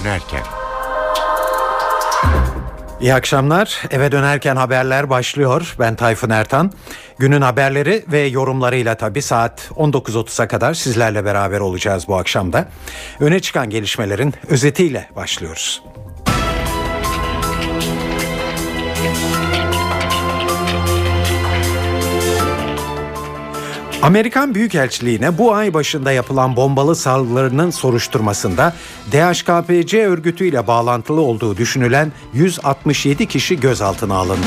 dönerken. İyi akşamlar. Eve dönerken haberler başlıyor. Ben Tayfun Ertan. Günün haberleri ve yorumlarıyla tabii saat 19.30'a kadar sizlerle beraber olacağız bu akşamda. Öne çıkan gelişmelerin özetiyle başlıyoruz. Amerikan Büyükelçiliğine bu ay başında yapılan bombalı saldırılarının soruşturmasında DHKPC örgütüyle bağlantılı olduğu düşünülen 167 kişi gözaltına alındı.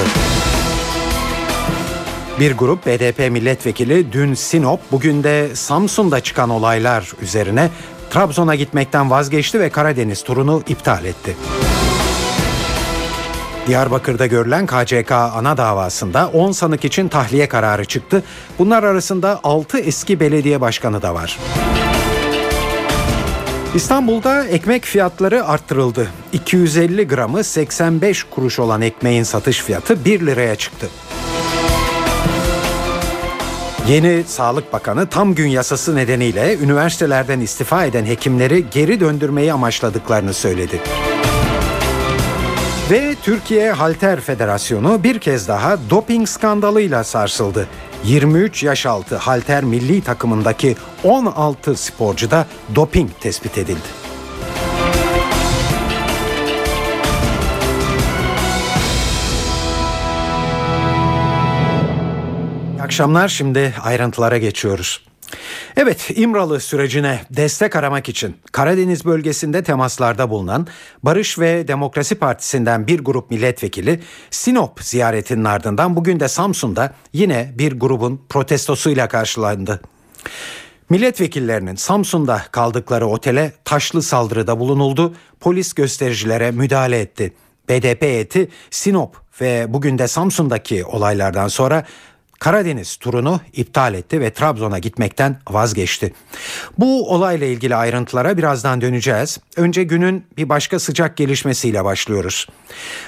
Bir grup BDP milletvekili dün Sinop, bugün de Samsun'da çıkan olaylar üzerine Trabzon'a gitmekten vazgeçti ve Karadeniz turunu iptal etti. Diyarbakır'da görülen KCK ana davasında 10 sanık için tahliye kararı çıktı. Bunlar arasında 6 eski belediye başkanı da var. İstanbul'da ekmek fiyatları arttırıldı. 250 gramı 85 kuruş olan ekmeğin satış fiyatı 1 liraya çıktı. Yeni Sağlık Bakanı tam gün yasası nedeniyle üniversitelerden istifa eden hekimleri geri döndürmeyi amaçladıklarını söyledi. Ve Türkiye Halter Federasyonu bir kez daha doping skandalıyla sarsıldı. 23 yaş altı halter milli takımındaki 16 sporcuda doping tespit edildi. Akşamlar şimdi ayrıntılara geçiyoruz. Evet İmralı sürecine destek aramak için Karadeniz bölgesinde temaslarda bulunan Barış ve Demokrasi Partisi'nden bir grup milletvekili Sinop ziyaretinin ardından bugün de Samsun'da yine bir grubun protestosuyla karşılandı. Milletvekillerinin Samsun'da kaldıkları otele taşlı saldırıda bulunuldu. Polis göstericilere müdahale etti. BDP heyeti Sinop ve bugün de Samsun'daki olaylardan sonra Karadeniz turunu iptal etti ve Trabzon'a gitmekten vazgeçti. Bu olayla ilgili ayrıntılara birazdan döneceğiz. Önce günün bir başka sıcak gelişmesiyle başlıyoruz.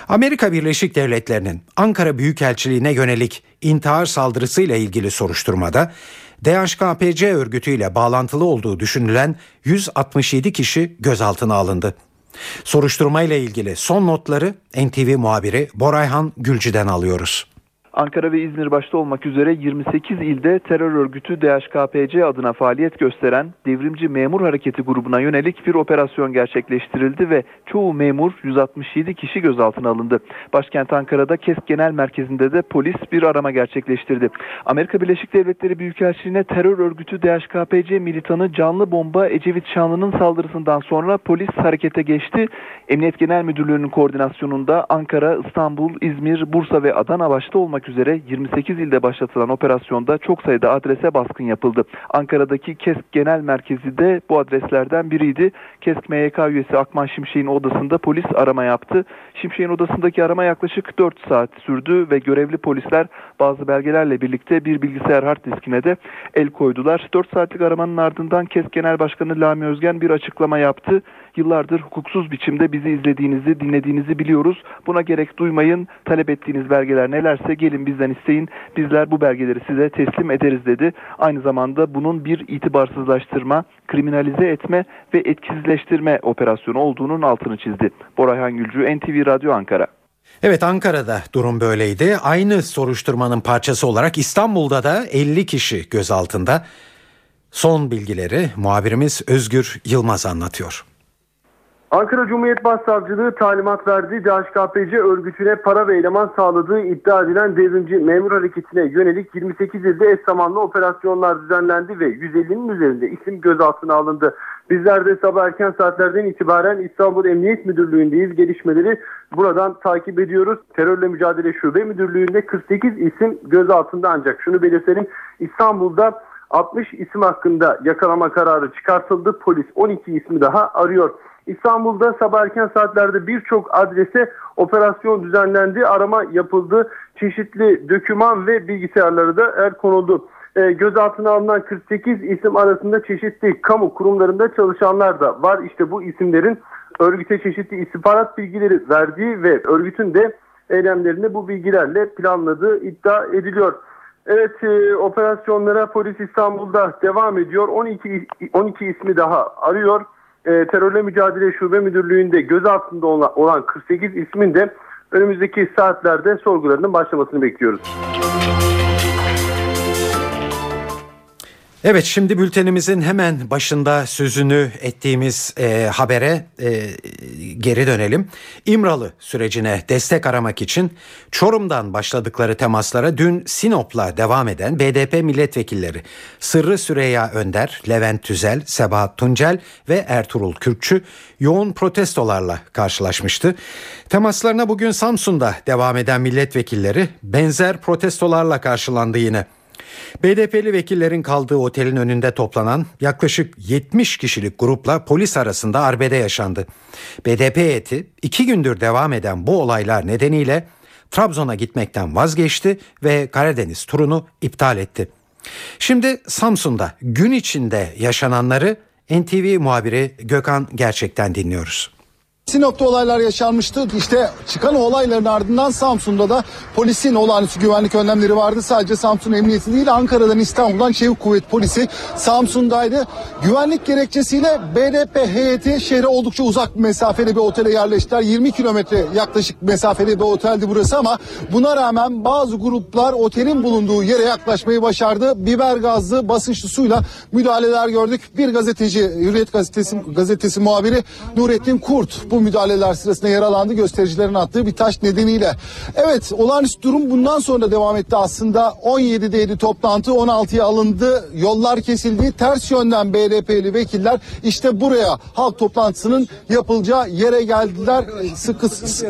Amerika Birleşik Devletleri'nin Ankara Büyükelçiliğine yönelik intihar saldırısıyla ilgili soruşturmada DHKPC örgütüyle bağlantılı olduğu düşünülen 167 kişi gözaltına alındı. Soruşturma ile ilgili son notları NTV muhabiri Borayhan Gülcü'den alıyoruz. Ankara ve İzmir başta olmak üzere 28 ilde terör örgütü DHKPC adına faaliyet gösteren Devrimci Memur Hareketi grubuna yönelik bir operasyon gerçekleştirildi ve çoğu memur 167 kişi gözaltına alındı. Başkent Ankara'da KESK Genel Merkezi'nde de polis bir arama gerçekleştirdi. Amerika Birleşik Devletleri Büyükelçiliğine terör örgütü DHKPC militanı canlı bomba Ecevit Şanlı'nın saldırısından sonra polis harekete geçti. Emniyet Genel Müdürlüğü'nün koordinasyonunda Ankara, İstanbul, İzmir, Bursa ve Adana başta olmak olmak üzere 28 ilde başlatılan operasyonda çok sayıda adrese baskın yapıldı. Ankara'daki KESK Genel Merkezi de bu adreslerden biriydi. KESK MYK üyesi Akman Şimşek'in odasında polis arama yaptı. Şimşek'in odasındaki arama yaklaşık 4 saat sürdü ve görevli polisler bazı belgelerle birlikte bir bilgisayar hard diskine de el koydular. 4 saatlik aramanın ardından KESK Genel Başkanı Lami Özgen bir açıklama yaptı. Yıllardır hukuksuz biçimde bizi izlediğinizi, dinlediğinizi biliyoruz. Buna gerek duymayın. Talep ettiğiniz belgeler nelerse gelin bizden isteyin. Bizler bu belgeleri size teslim ederiz dedi. Aynı zamanda bunun bir itibarsızlaştırma, kriminalize etme ve etkisizleştirme operasyonu olduğunun altını çizdi. Borayhan Gülcü, NTV Radyo Ankara. Evet Ankara'da durum böyleydi. Aynı soruşturmanın parçası olarak İstanbul'da da 50 kişi gözaltında. Son bilgileri muhabirimiz Özgür Yılmaz anlatıyor. Ankara Cumhuriyet Başsavcılığı talimat verdi. DHKPC örgütüne para ve eleman sağladığı iddia edilen devrimci memur hareketine yönelik 28 ilde eş zamanlı operasyonlar düzenlendi ve 150'nin üzerinde isim gözaltına alındı. Bizler de sabah erken saatlerden itibaren İstanbul Emniyet Müdürlüğü'ndeyiz. Gelişmeleri buradan takip ediyoruz. Terörle Mücadele Şube Müdürlüğü'nde 48 isim gözaltında ancak şunu belirtelim İstanbul'da 60 isim hakkında yakalama kararı çıkartıldı. Polis 12 ismi daha arıyor. İstanbul'da sabah erken saatlerde birçok adrese operasyon düzenlendi, arama yapıldı. Çeşitli döküman ve bilgisayarları da el konuldu. E, gözaltına alınan 48 isim arasında çeşitli kamu kurumlarında çalışanlar da var. İşte bu isimlerin örgüte çeşitli istihbarat bilgileri verdiği ve örgütün de eylemlerini bu bilgilerle planladığı iddia ediliyor. Evet e, operasyonlara polis İstanbul'da devam ediyor. 12 12 ismi daha arıyor. e, Terörle Mücadele Şube Müdürlüğü'nde gözaltında olan, olan 48 ismin de önümüzdeki saatlerde sorgularının başlamasını bekliyoruz. Evet şimdi bültenimizin hemen başında sözünü ettiğimiz e, habere e, geri dönelim. İmralı sürecine destek aramak için Çorum'dan başladıkları temaslara dün Sinop'la devam eden BDP milletvekilleri Sırrı Süreyya Önder, Levent Tüzel, Sebahat Tuncel ve Ertuğrul Kürkçü yoğun protestolarla karşılaşmıştı. Temaslarına bugün Samsun'da devam eden milletvekilleri benzer protestolarla karşılandı yine. BDP'li vekillerin kaldığı otelin önünde toplanan yaklaşık 70 kişilik grupla polis arasında arbede yaşandı. BDP heyeti iki gündür devam eden bu olaylar nedeniyle Trabzon'a gitmekten vazgeçti ve Karadeniz turunu iptal etti. Şimdi Samsun'da gün içinde yaşananları NTV muhabiri Gökhan Gerçek'ten dinliyoruz. Sinop'ta olaylar yaşanmıştı. İşte çıkan olayların ardından Samsun'da da polisin olağanüstü güvenlik önlemleri vardı. Sadece Samsun Emniyeti değil Ankara'dan İstanbul'dan Çevik Kuvvet Polisi Samsun'daydı. Güvenlik gerekçesiyle BDP heyeti şehre oldukça uzak bir mesafede bir otele yerleştiler. 20 kilometre yaklaşık mesafede bir oteldi burası ama buna rağmen bazı gruplar otelin bulunduğu yere yaklaşmayı başardı. Biber gazlı basınçlı suyla müdahaleler gördük. Bir gazeteci Hürriyet gazetesi, gazetesi muhabiri Nurettin Kurt bu müdahaleler sırasında yaralandı göstericilerin attığı bir taş nedeniyle. Evet olağanüstü durum bundan sonra devam etti aslında. 17'deydi toplantı 16'ya alındı. Yollar kesildi. Ters yönden BDP'li vekiller işte buraya halk toplantısının yapılacağı yere geldiler. Sıkı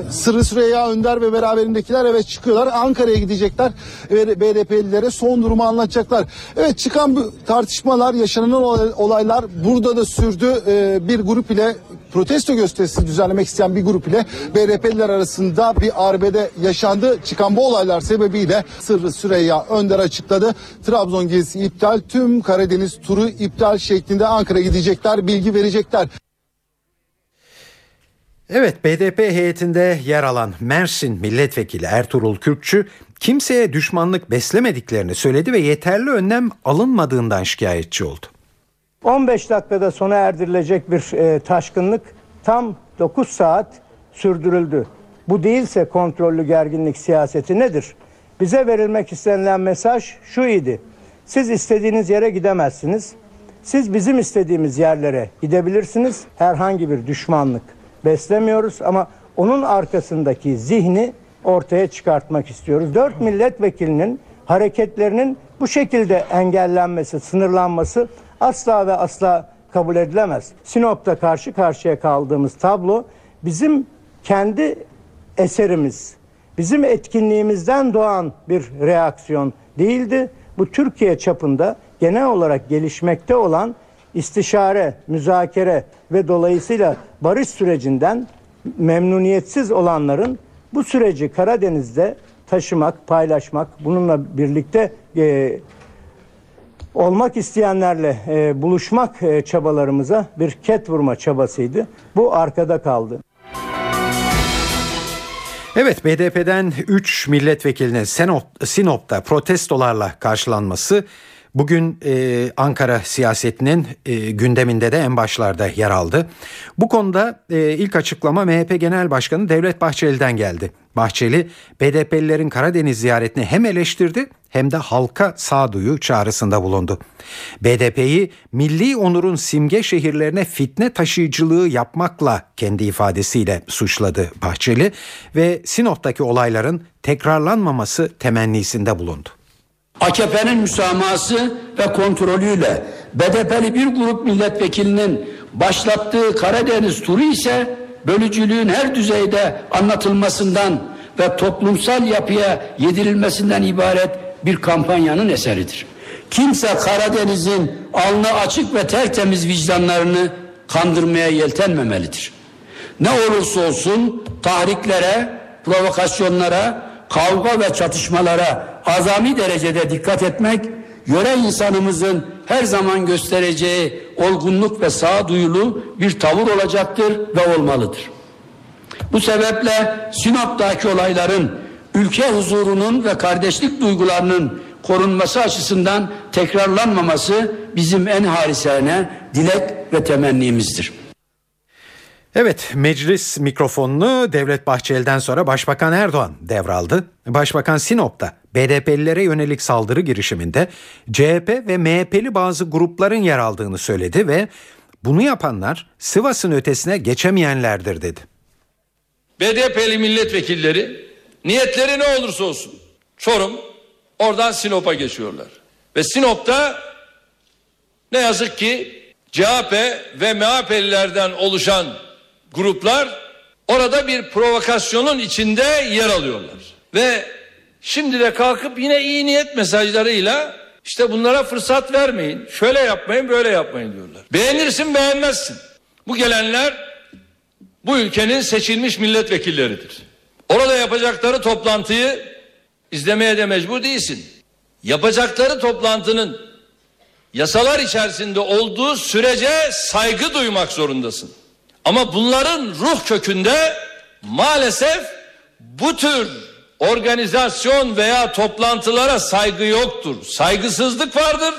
Sırrı Süreyya Önder ve beraberindekiler evet çıkıyorlar. Ankara'ya gidecekler. ve BDP'lilere son durumu anlatacaklar. Evet çıkan bu tartışmalar yaşanan olaylar burada da sürdü. Ee, bir grup ile protesto gösterisi düzenlemek isteyen bir grup ile BRP'liler arasında bir arbede yaşandı. Çıkan bu olaylar sebebiyle Sırrı Süreyya Önder açıkladı. Trabzon gezisi iptal, tüm Karadeniz turu iptal şeklinde Ankara gidecekler, bilgi verecekler. Evet BDP heyetinde yer alan Mersin milletvekili Ertuğrul Kürkçü kimseye düşmanlık beslemediklerini söyledi ve yeterli önlem alınmadığından şikayetçi oldu. 15 dakikada sona erdirilecek bir e, taşkınlık tam 9 saat sürdürüldü. Bu değilse kontrollü gerginlik siyaseti nedir? Bize verilmek istenilen mesaj şu idi. Siz istediğiniz yere gidemezsiniz. Siz bizim istediğimiz yerlere gidebilirsiniz. Herhangi bir düşmanlık beslemiyoruz ama onun arkasındaki zihni ortaya çıkartmak istiyoruz. Dört milletvekilinin hareketlerinin bu şekilde engellenmesi, sınırlanması asla ve asla kabul edilemez. Sinop'ta karşı karşıya kaldığımız tablo bizim kendi eserimiz, bizim etkinliğimizden doğan bir reaksiyon değildi. Bu Türkiye çapında genel olarak gelişmekte olan istişare, müzakere ve dolayısıyla barış sürecinden memnuniyetsiz olanların bu süreci Karadeniz'de taşımak, paylaşmak, bununla birlikte e, olmak isteyenlerle e, buluşmak e, çabalarımıza bir ket vurma çabasıydı. Bu arkada kaldı. Evet BDP'den 3 milletvekilinin Sinop'ta protestolarla karşılanması Bugün e, Ankara siyasetinin e, gündeminde de en başlarda yer aldı. Bu konuda e, ilk açıklama MHP Genel Başkanı Devlet Bahçeli'den geldi. Bahçeli BDP'lilerin Karadeniz ziyaretini hem eleştirdi hem de halka sağduyu çağrısında bulundu. BDP'yi milli onurun simge şehirlerine fitne taşıyıcılığı yapmakla kendi ifadesiyle suçladı Bahçeli ve Sinop'taki olayların tekrarlanmaması temennisinde bulundu. AKP'nin müsamahası ve kontrolüyle BDP'li bir grup milletvekilinin başlattığı Karadeniz turu ise bölücülüğün her düzeyde anlatılmasından ve toplumsal yapıya yedirilmesinden ibaret bir kampanyanın eseridir. Kimse Karadeniz'in alnı açık ve tertemiz vicdanlarını kandırmaya yeltenmemelidir. Ne olursa olsun tahriklere, provokasyonlara, kavga ve çatışmalara azami derecede dikkat etmek, yöre insanımızın her zaman göstereceği olgunluk ve sağduyulu bir tavır olacaktır ve olmalıdır. Bu sebeple Sinop'taki olayların ülke huzurunun ve kardeşlik duygularının korunması açısından tekrarlanmaması bizim en harisane dilek ve temennimizdir. Evet meclis mikrofonunu Devlet Bahçeli'den sonra Başbakan Erdoğan devraldı. Başbakan Sinop'ta BDP'lilere yönelik saldırı girişiminde CHP ve MHP'li bazı grupların yer aldığını söyledi ve bunu yapanlar Sivas'ın ötesine geçemeyenlerdir dedi. BDP'li milletvekilleri niyetleri ne olursa olsun Çorum oradan Sinop'a geçiyorlar. Ve Sinop'ta ne yazık ki CHP ve MHP'lilerden oluşan gruplar orada bir provokasyonun içinde yer alıyorlar. Ve şimdi de kalkıp yine iyi niyet mesajlarıyla işte bunlara fırsat vermeyin. Şöyle yapmayın, böyle yapmayın diyorlar. Beğenirsin, beğenmezsin. Bu gelenler bu ülkenin seçilmiş milletvekilleridir. Orada yapacakları toplantıyı izlemeye de mecbur değilsin. Yapacakları toplantının yasalar içerisinde olduğu sürece saygı duymak zorundasın. Ama bunların ruh kökünde maalesef bu tür organizasyon veya toplantılara saygı yoktur. Saygısızlık vardır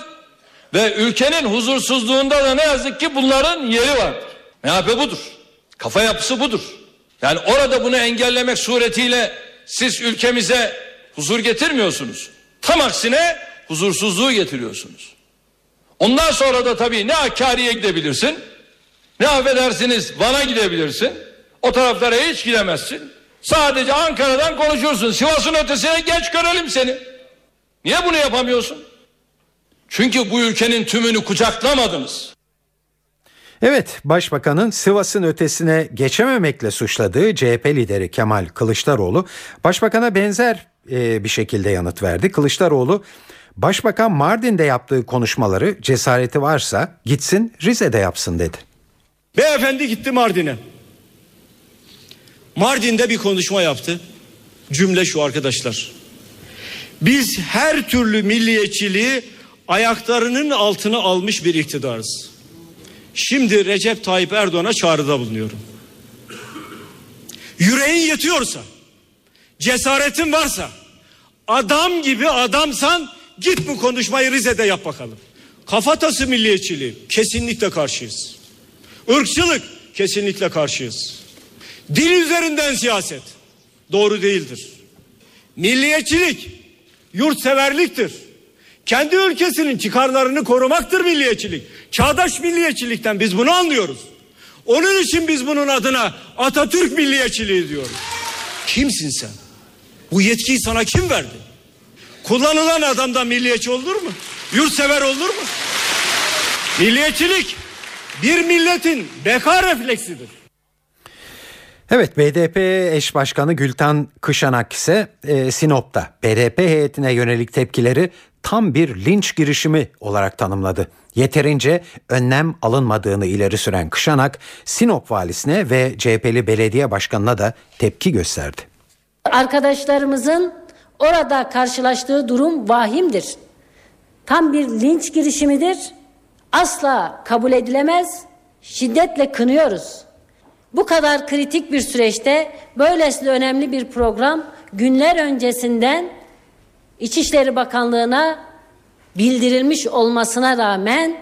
ve ülkenin huzursuzluğunda da ne yazık ki bunların yeri vardır. MHP budur. Kafa yapısı budur. Yani orada bunu engellemek suretiyle siz ülkemize huzur getirmiyorsunuz. Tam aksine huzursuzluğu getiriyorsunuz. Ondan sonra da tabii ne Hakkari'ye gidebilirsin ne affedersiniz Van'a gidebilirsin. O taraflara hiç gidemezsin. Sadece Ankara'dan konuşursun. Sivas'ın ötesine geç görelim seni. Niye bunu yapamıyorsun? Çünkü bu ülkenin tümünü kucaklamadınız. Evet, Başbakanın Sivas'ın ötesine geçememekle suçladığı CHP lideri Kemal Kılıçdaroğlu, Başbakan'a benzer e, bir şekilde yanıt verdi. Kılıçdaroğlu, Başbakan Mardin'de yaptığı konuşmaları cesareti varsa gitsin Rize'de yapsın dedi. Beyefendi gitti Mardin'e. Mardin'de bir konuşma yaptı. Cümle şu arkadaşlar. Biz her türlü milliyetçiliği ayaklarının altına almış bir iktidarız. Şimdi Recep Tayyip Erdoğan'a çağrıda bulunuyorum. Yüreğin yetiyorsa, cesaretin varsa, adam gibi adamsan git bu konuşmayı Rize'de yap bakalım. Kafatası milliyetçiliği kesinlikle karşıyız. Irkçılık kesinlikle karşıyız. Dil üzerinden siyaset doğru değildir. Milliyetçilik yurtseverliktir. Kendi ülkesinin çıkarlarını korumaktır milliyetçilik. Çağdaş milliyetçilikten biz bunu anlıyoruz. Onun için biz bunun adına Atatürk milliyetçiliği diyoruz. Kimsin sen? Bu yetkiyi sana kim verdi? Kullanılan adamdan milliyetçi olur mu? Yurtsever olur mu? Milliyetçilik bir milletin beka refleksidir. Evet BDP eş başkanı Gültan Kışanak ise e, Sinop'ta BDP heyetine yönelik tepkileri tam bir linç girişimi olarak tanımladı. Yeterince önlem alınmadığını ileri süren Kışanak, Sinop valisine ve CHP'li belediye başkanına da tepki gösterdi. Arkadaşlarımızın orada karşılaştığı durum vahimdir. Tam bir linç girişimidir. Asla kabul edilemez. Şiddetle kınıyoruz. Bu kadar kritik bir süreçte böylesine önemli bir program günler öncesinden İçişleri Bakanlığı'na bildirilmiş olmasına rağmen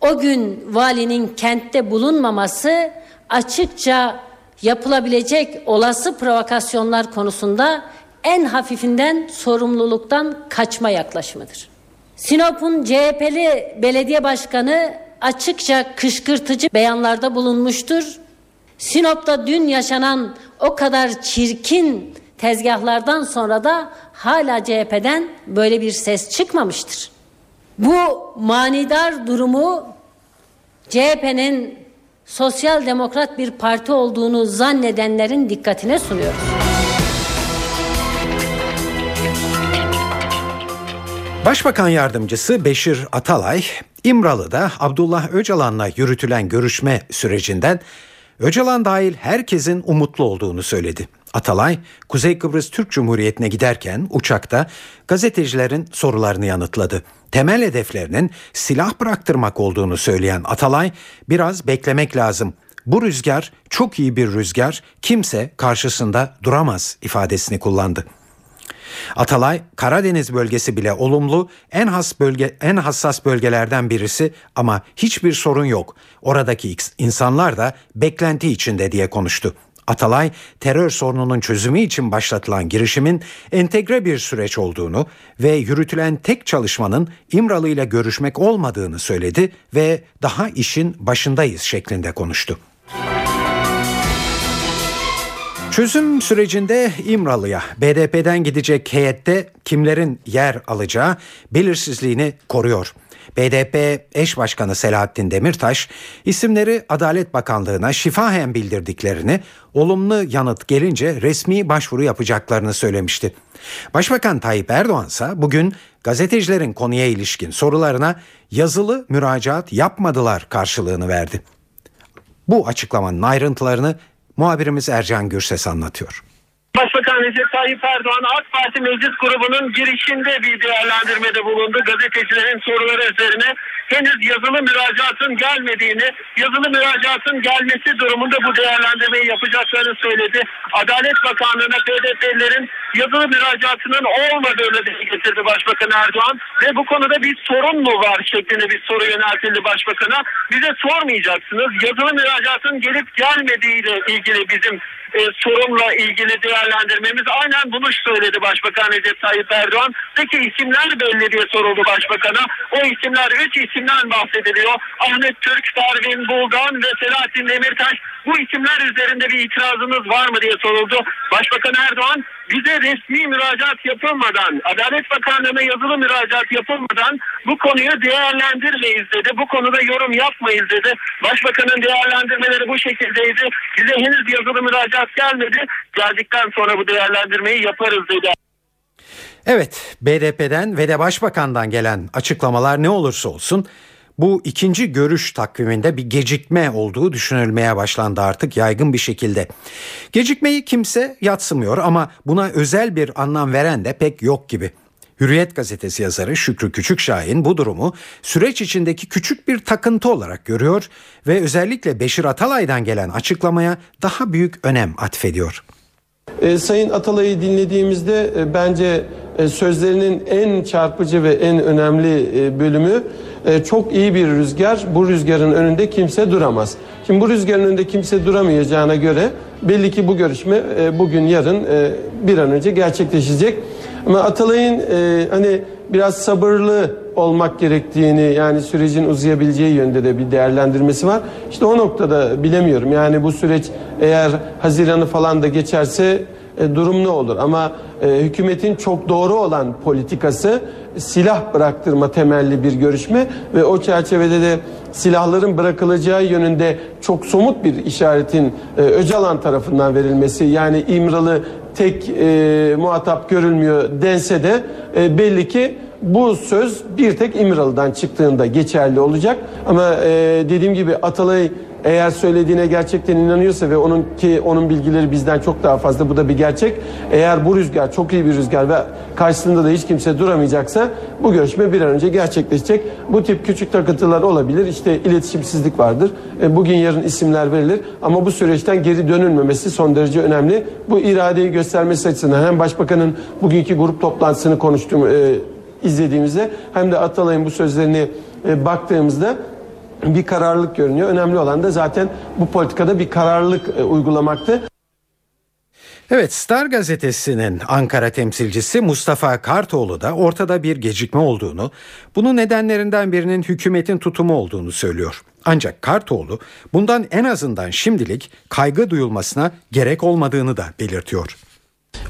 o gün valinin kentte bulunmaması açıkça yapılabilecek olası provokasyonlar konusunda en hafifinden sorumluluktan kaçma yaklaşımıdır. Sinop'un CHP'li belediye başkanı açıkça kışkırtıcı beyanlarda bulunmuştur. Sinop'ta dün yaşanan o kadar çirkin tezgahlardan sonra da hala CHP'den böyle bir ses çıkmamıştır. Bu manidar durumu CHP'nin sosyal demokrat bir parti olduğunu zannedenlerin dikkatine sunuyoruz. Başbakan yardımcısı Beşir Atalay, İmralı'da Abdullah Öcalan'la yürütülen görüşme sürecinden Öcalan dahil herkesin umutlu olduğunu söyledi. Atalay, Kuzey Kıbrıs Türk Cumhuriyeti'ne giderken uçakta gazetecilerin sorularını yanıtladı. Temel hedeflerinin silah bıraktırmak olduğunu söyleyen Atalay, biraz beklemek lazım. Bu rüzgar çok iyi bir rüzgar, kimse karşısında duramaz ifadesini kullandı. Atalay, Karadeniz bölgesi bile olumlu, en has bölge en hassas bölgelerden birisi ama hiçbir sorun yok. Oradaki insanlar da beklenti içinde diye konuştu. Atalay, terör sorununun çözümü için başlatılan girişimin entegre bir süreç olduğunu ve yürütülen tek çalışmanın İmralı ile görüşmek olmadığını söyledi ve daha işin başındayız şeklinde konuştu. Çözüm sürecinde İmralı'ya BDP'den gidecek heyette kimlerin yer alacağı belirsizliğini koruyor. BDP eş başkanı Selahattin Demirtaş isimleri Adalet Bakanlığı'na şifahen bildirdiklerini, olumlu yanıt gelince resmi başvuru yapacaklarını söylemişti. Başbakan Tayyip Erdoğan ise bugün gazetecilerin konuya ilişkin sorularına yazılı müracaat yapmadılar karşılığını verdi. Bu açıklamanın ayrıntılarını muhabirimiz Ercan Gürses anlatıyor. Başbakan Recep Tayyip Erdoğan AK Parti Meclis Grubu'nun girişinde bir değerlendirmede bulundu. Gazetecilerin soruları üzerine henüz yazılı müracaatın gelmediğini, yazılı müracaatın gelmesi durumunda bu değerlendirmeyi yapacaklarını söyledi. Adalet Bakanlığı'na PDP'lerin yazılı müracaatının olmadığını dile getirdi Başbakan Erdoğan ve bu konuda bir sorun mu var şeklinde bir soru yöneltildi Başbakan'a. Bize sormayacaksınız. Yazılı müracaatın gelip gelmediğiyle ilgili bizim e, sorunla ilgili değerlendirmemiz aynen bunu söyledi Başbakan Recep Tayyip Erdoğan. Peki isimler belli diye soruldu Başbakan'a. O isimler üç isimden bahsediliyor. Ahmet Türk, Pervin Buldan ve Selahattin Demirtaş. Bu isimler üzerinde bir itirazınız var mı diye soruldu. Başbakan Erdoğan bize resmi müracaat yapılmadan, Adalet Bakanlığı'na yazılı müracaat yapılmadan bu konuyu değerlendirmeyiz dedi. Bu konuda yorum yapmayız dedi. Başbakanın değerlendirmeleri bu şekildeydi. Bize henüz yazılı müracaat gelmedi. Geldikten sonra bu değerlendirmeyi yaparız dedi. Evet, BDP'den ve de Başbakan'dan gelen açıklamalar ne olursa olsun bu ikinci görüş takviminde bir gecikme olduğu düşünülmeye başlandı artık yaygın bir şekilde. Gecikmeyi kimse yatsımıyor ama buna özel bir anlam veren de pek yok gibi. Hürriyet gazetesi yazarı Şükrü Küçükşahin bu durumu süreç içindeki küçük bir takıntı olarak görüyor ve özellikle Beşir Atalay'dan gelen açıklamaya daha büyük önem atfediyor. E, Sayın Atalay'ı dinlediğimizde e, bence e, sözlerinin en çarpıcı ve en önemli e, bölümü e, çok iyi bir rüzgar. Bu rüzgarın önünde kimse duramaz. Şimdi bu rüzgarın önünde kimse duramayacağına göre belli ki bu görüşme e, bugün yarın e, bir an önce gerçekleşecek. Ama Atalay'ın e, hani biraz sabırlı olmak gerektiğini yani sürecin uzayabileceği yönde de bir değerlendirmesi var. İşte o noktada bilemiyorum. Yani bu süreç eğer Haziran'ı falan da geçerse e, durum ne olur? Ama e, hükümetin çok doğru olan politikası silah bıraktırma temelli bir görüşme ve o çerçevede de silahların bırakılacağı yönünde çok somut bir işaretin e, Öcalan tarafından verilmesi yani İmralı tek e, muhatap görülmüyor dense de e, belli ki bu söz bir tek İmralı'dan çıktığında geçerli olacak. Ama e, dediğim gibi Atalay eğer söylediğine gerçekten inanıyorsa ve onun ki onun bilgileri bizden çok daha fazla bu da bir gerçek. Eğer bu rüzgar çok iyi bir rüzgar ve karşısında da hiç kimse duramayacaksa bu görüşme bir an önce gerçekleşecek. Bu tip küçük takıntılar olabilir. İşte iletişimsizlik vardır. E, bugün yarın isimler verilir ama bu süreçten geri dönülmemesi son derece önemli. Bu iradeyi göstermesi açısından hem başbakanın bugünkü grup toplantısını konuştuğum e, izlediğimizde hem de Atalay'ın bu sözlerini e, baktığımızda bir kararlılık görünüyor. Önemli olan da zaten bu politikada bir kararlılık e, uygulamaktı. Evet Star gazetesinin Ankara temsilcisi Mustafa Kartoğlu da ortada bir gecikme olduğunu, bunun nedenlerinden birinin hükümetin tutumu olduğunu söylüyor. Ancak Kartoğlu bundan en azından şimdilik kaygı duyulmasına gerek olmadığını da belirtiyor.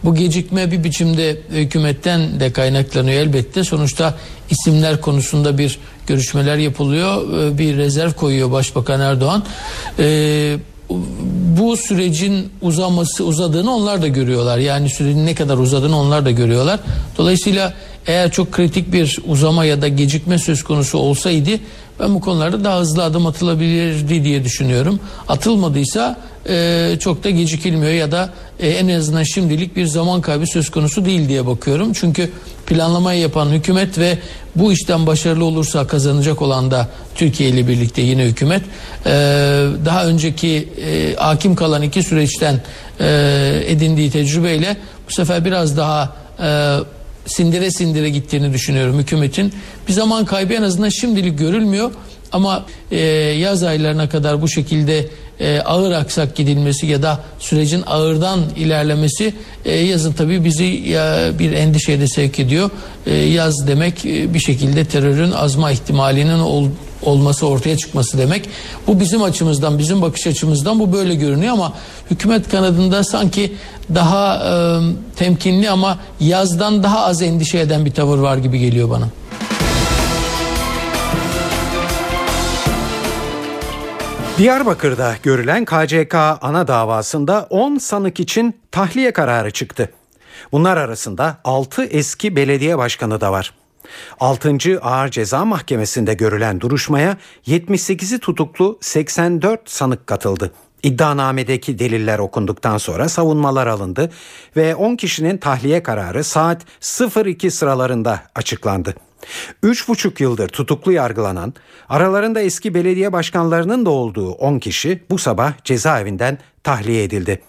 Bu gecikme bir biçimde hükümetten de kaynaklanıyor elbette. Sonuçta isimler konusunda bir görüşmeler yapılıyor. Ee, bir rezerv koyuyor Başbakan Erdoğan. Ee, bu sürecin uzaması uzadığını onlar da görüyorlar. Yani sürecin ne kadar uzadığını onlar da görüyorlar. Dolayısıyla eğer çok kritik bir uzama ya da gecikme söz konusu olsaydı ben bu konularda daha hızlı adım atılabilirdi diye düşünüyorum. Atılmadıysa e, çok da gecikilmiyor ya da e, en azından şimdilik bir zaman kaybı söz konusu değil diye bakıyorum. Çünkü planlamayı yapan hükümet ve bu işten başarılı olursa kazanacak olan da Türkiye ile birlikte yine hükümet e, daha önceki e, hakim kalan iki süreçten e, edindiği tecrübeyle bu sefer biraz daha e, sindire sindire gittiğini düşünüyorum hükümetin. Bir zaman kaybı en azından şimdilik görülmüyor ama e, yaz aylarına kadar bu şekilde e, ağır aksak gidilmesi ya da sürecin ağırdan ilerlemesi e, yazın tabii bizi ya, bir endişeye de sevk ediyor. E, yaz demek e, bir şekilde terörün azma ihtimalinin ol, olması ortaya çıkması demek. Bu bizim açımızdan, bizim bakış açımızdan bu böyle görünüyor ama hükümet kanadında sanki daha e, temkinli ama yazdan daha az endişe eden bir tavır var gibi geliyor bana. Diyarbakır'da görülen KCK ana davasında 10 sanık için tahliye kararı çıktı. Bunlar arasında 6 eski belediye başkanı da var. 6. Ağır Ceza Mahkemesi'nde görülen duruşmaya 78'i tutuklu 84 sanık katıldı. İddianamedeki deliller okunduktan sonra savunmalar alındı ve 10 kişinin tahliye kararı saat 02 sıralarında açıklandı. 3,5 yıldır tutuklu yargılanan, aralarında eski belediye başkanlarının da olduğu 10 kişi bu sabah cezaevinden tahliye edildi.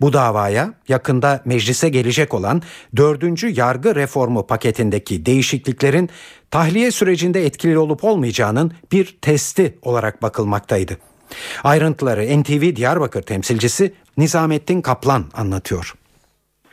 Bu davaya yakında meclise gelecek olan 4. yargı reformu paketindeki değişikliklerin tahliye sürecinde etkili olup olmayacağının bir testi olarak bakılmaktaydı. Ayrıntıları NTV Diyarbakır temsilcisi Nizamettin Kaplan anlatıyor.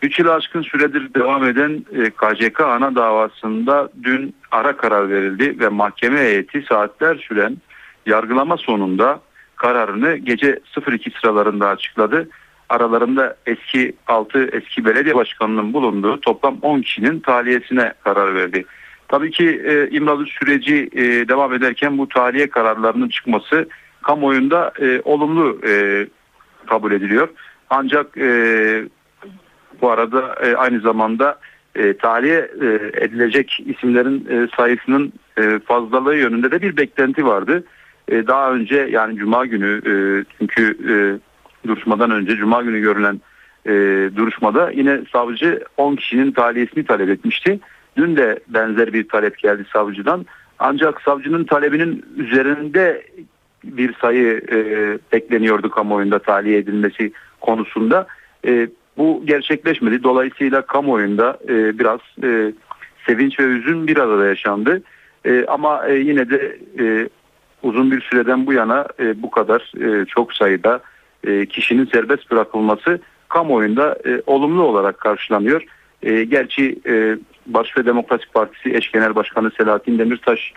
3 yıl aşkın süredir devam eden e, KCK ana davasında dün ara karar verildi ve mahkeme heyeti saatler süren yargılama sonunda kararını gece 02 sıralarında açıkladı. Aralarında eski 6 eski belediye başkanının bulunduğu toplam 10 kişinin tahliyesine karar verdi. Tabii ki e, İmralı süreci e, devam ederken bu tahliye kararlarının çıkması kamuoyunda e, olumlu e, kabul ediliyor. Ancak e, bu arada e, aynı zamanda e, tahliye e, edilecek isimlerin e, sayısının e, fazlalığı yönünde de bir beklenti vardı. E, daha önce yani Cuma günü e, çünkü e, duruşmadan önce Cuma günü görülen e, duruşmada yine savcı 10 kişinin tahliyesini talep etmişti. Dün de benzer bir talep geldi savcıdan. Ancak savcının talebinin üzerinde bir sayı e, bekleniyordu kamuoyunda tahliye edilmesi konusunda. E, bu gerçekleşmedi. Dolayısıyla kamuoyunda e, biraz e, sevinç ve üzün bir arada yaşandı. E, ama e, yine de e, uzun bir süreden bu yana e, bu kadar e, çok sayıda e, kişinin serbest bırakılması kamuoyunda e, olumlu olarak karşılanıyor. E, gerçi e, Barış ve Demokrasi Partisi eş genel başkanı Selahattin Demirtaş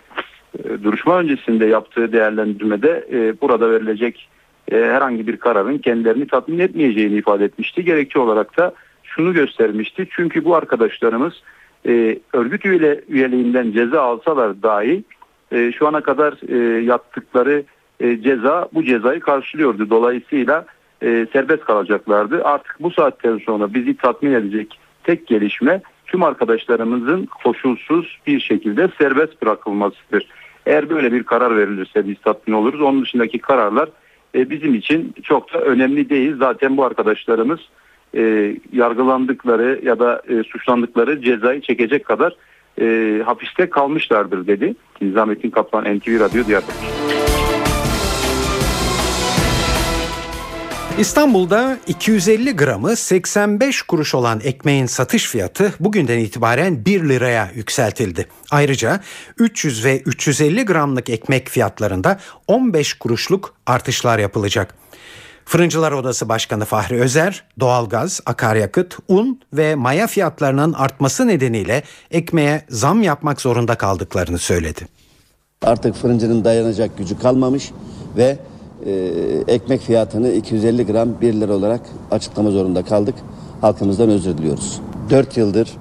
e, duruşma öncesinde yaptığı değerlendirmede e, burada verilecek e, herhangi bir kararın kendilerini tatmin etmeyeceğini ifade etmişti. Gerekçe olarak da şunu göstermişti. Çünkü bu arkadaşlarımız e, örgüt üyeliğinden ceza alsalar dahi e, şu ana kadar e, yaptıkları e, ceza bu cezayı karşılıyordu. Dolayısıyla e, serbest kalacaklardı. Artık bu saatten sonra bizi tatmin edecek tek gelişme tüm arkadaşlarımızın koşulsuz bir şekilde serbest bırakılmasıdır. Eğer böyle bir karar verilirse biz tatmin oluruz. Onun dışındaki kararlar e, bizim için çok da önemli değil. Zaten bu arkadaşlarımız e, yargılandıkları ya da e, suçlandıkları cezayı çekecek kadar e, hapiste kalmışlardır dedi. Nizamettin Kaplan NTV Radyo Diyarbakır. İstanbul'da 250 gramı 85 kuruş olan ekmeğin satış fiyatı bugünden itibaren 1 liraya yükseltildi. Ayrıca 300 ve 350 gramlık ekmek fiyatlarında 15 kuruşluk artışlar yapılacak. Fırıncılar Odası Başkanı Fahri Özer, doğalgaz, akaryakıt, un ve maya fiyatlarının artması nedeniyle ekmeğe zam yapmak zorunda kaldıklarını söyledi. Artık fırıncının dayanacak gücü kalmamış ve e, ekmek fiyatını 250 gram 1 lira olarak açıklama zorunda kaldık. Halkımızdan özür diliyoruz. 4 yıldır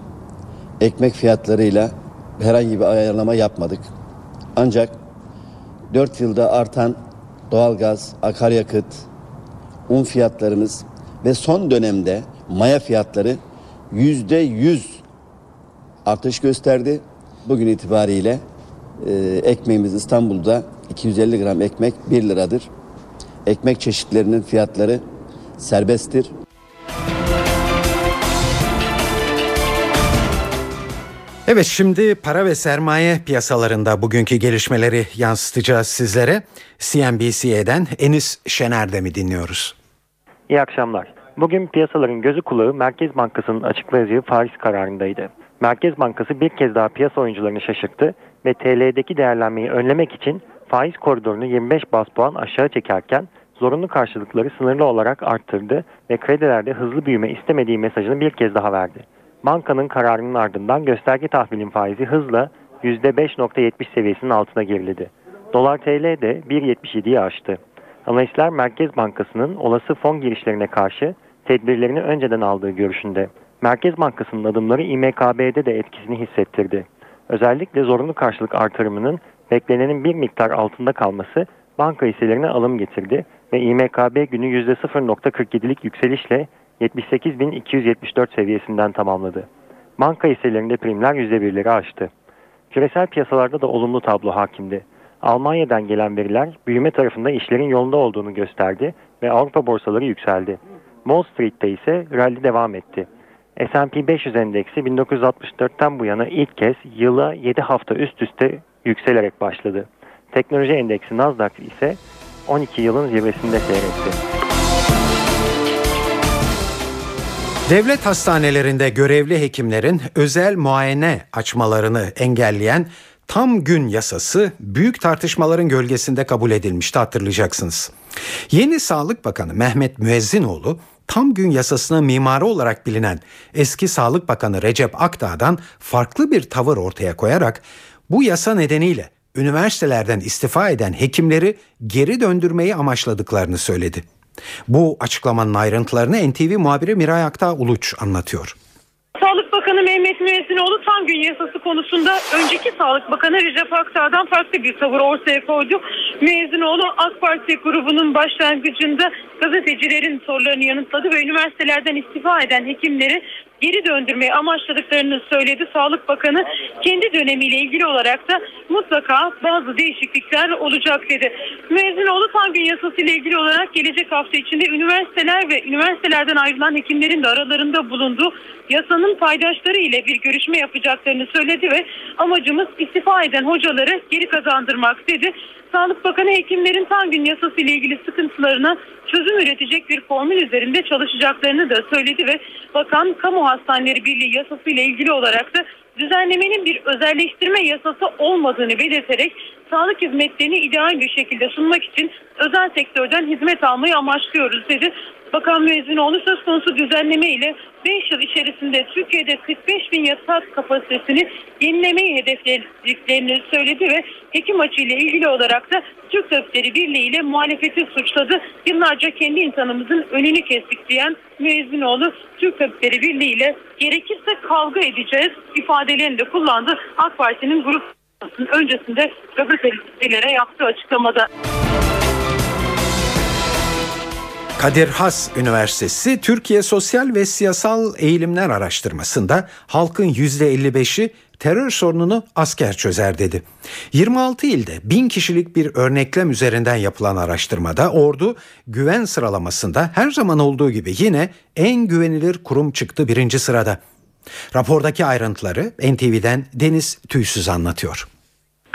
ekmek fiyatlarıyla herhangi bir ayarlama yapmadık. Ancak 4 yılda artan doğalgaz, akaryakıt, un fiyatlarımız ve son dönemde maya fiyatları yüzde yüz artış gösterdi. Bugün itibariyle e, ekmeğimiz İstanbul'da 250 gram ekmek 1 liradır. Ekmek çeşitlerinin fiyatları serbesttir. Evet şimdi para ve sermaye piyasalarında bugünkü gelişmeleri yansıtacağız sizlere. CNBC'den Enis Şener'de mi dinliyoruz? İyi akşamlar. Bugün piyasaların gözü kulağı Merkez Bankası'nın açıklayacağı faiz kararındaydı. Merkez Bankası bir kez daha piyasa oyuncularını şaşırttı ve TL'deki değerlenmeyi önlemek için faiz koridorunu 25 bas puan aşağı çekerken zorunlu karşılıkları sınırlı olarak arttırdı ve kredilerde hızlı büyüme istemediği mesajını bir kez daha verdi. Bankanın kararının ardından gösterge tahvilin faizi hızla %5.70 seviyesinin altına geriledi. Dolar TL de 1.77'yi aştı. Analistler Merkez Bankası'nın olası fon girişlerine karşı tedbirlerini önceden aldığı görüşünde. Merkez Bankası'nın adımları İMKB'de de etkisini hissettirdi. Özellikle zorunlu karşılık artırımının beklenenin bir miktar altında kalması banka hisselerine alım getirdi ve İMKB günü %0.47'lik yükselişle 78.274 seviyesinden tamamladı. Banka hisselerinde primler %1'leri aştı. Küresel piyasalarda da olumlu tablo hakimdi. Almanya'dan gelen veriler büyüme tarafında işlerin yolunda olduğunu gösterdi ve Avrupa borsaları yükseldi. Wall Street'te ise rally devam etti. S&P 500 endeksi 1964'ten bu yana ilk kez yıla 7 hafta üst üste yükselerek başladı. Teknoloji endeksi Nasdaq ise 12 yılın zirvesinde seyretti. Devlet hastanelerinde görevli hekimlerin özel muayene açmalarını engelleyen tam gün yasası büyük tartışmaların gölgesinde kabul edilmişti hatırlayacaksınız. Yeni Sağlık Bakanı Mehmet Müezzinoğlu tam gün yasasına mimarı olarak bilinen eski Sağlık Bakanı Recep Akdağ'dan farklı bir tavır ortaya koyarak bu yasa nedeniyle üniversitelerden istifa eden hekimleri geri döndürmeyi amaçladıklarını söyledi. Bu açıklamanın ayrıntılarını NTV muhabiri Miray Aktağ Uluç anlatıyor. Sağlık Bakanı Mehmet Müezzinoğlu tam gün yasası konusunda önceki Sağlık Bakanı Recep Akdağ'dan farklı bir tavır ortaya koydu. Müezzinoğlu AK Parti grubunun başlangıcında gazetecilerin sorularını yanıtladı ve üniversitelerden istifa eden hekimleri geri döndürmeyi amaçladıklarını söyledi. Sağlık Bakanı kendi dönemiyle ilgili olarak da mutlaka bazı değişiklikler olacak dedi. Müezzinoğlu tam gün yasası ile ilgili olarak gelecek hafta içinde üniversiteler ve üniversitelerden ayrılan hekimlerin de aralarında bulunduğu yasanın paydaşları ile bir görüşme yapacaklarını söyledi ve amacımız istifa eden hocaları geri kazandırmak dedi. Sağlık Bakanı hekimlerin tam gün yasası ile ilgili sıkıntılarına çözüm üretecek bir formül üzerinde çalışacaklarını da söyledi ve bakan Kamu Hastaneleri Birliği yasası ile ilgili olarak da düzenlemenin bir özelleştirme yasası olmadığını belirterek sağlık hizmetlerini ideal bir şekilde sunmak için özel sektörden hizmet almayı amaçlıyoruz dedi. Bakan Müezzinoğlu söz konusu düzenleme ile 5 yıl içerisinde Türkiye'de 45 bin yatak kapasitesini yenilemeyi hedeflediklerini söyledi ve hekim açığıyla ilgili olarak da Türk Tabipleri Birliği ile muhalefeti suçladı. Yıllarca kendi insanımızın önünü kestik diyen Müezzinoğlu Türk Tabipleri Birliği ile gerekirse kavga edeceğiz ifadelerini de kullandı. AK Parti'nin grup öncesinde gazetecilere yaptığı açıklamada. Kadir Has Üniversitesi Türkiye Sosyal ve Siyasal Eğilimler Araştırması'nda halkın %55'i terör sorununu asker çözer dedi. 26 ilde bin kişilik bir örneklem üzerinden yapılan araştırmada ordu güven sıralamasında her zaman olduğu gibi yine en güvenilir kurum çıktı birinci sırada. Rapordaki ayrıntıları NTV'den Deniz Tüysüz anlatıyor.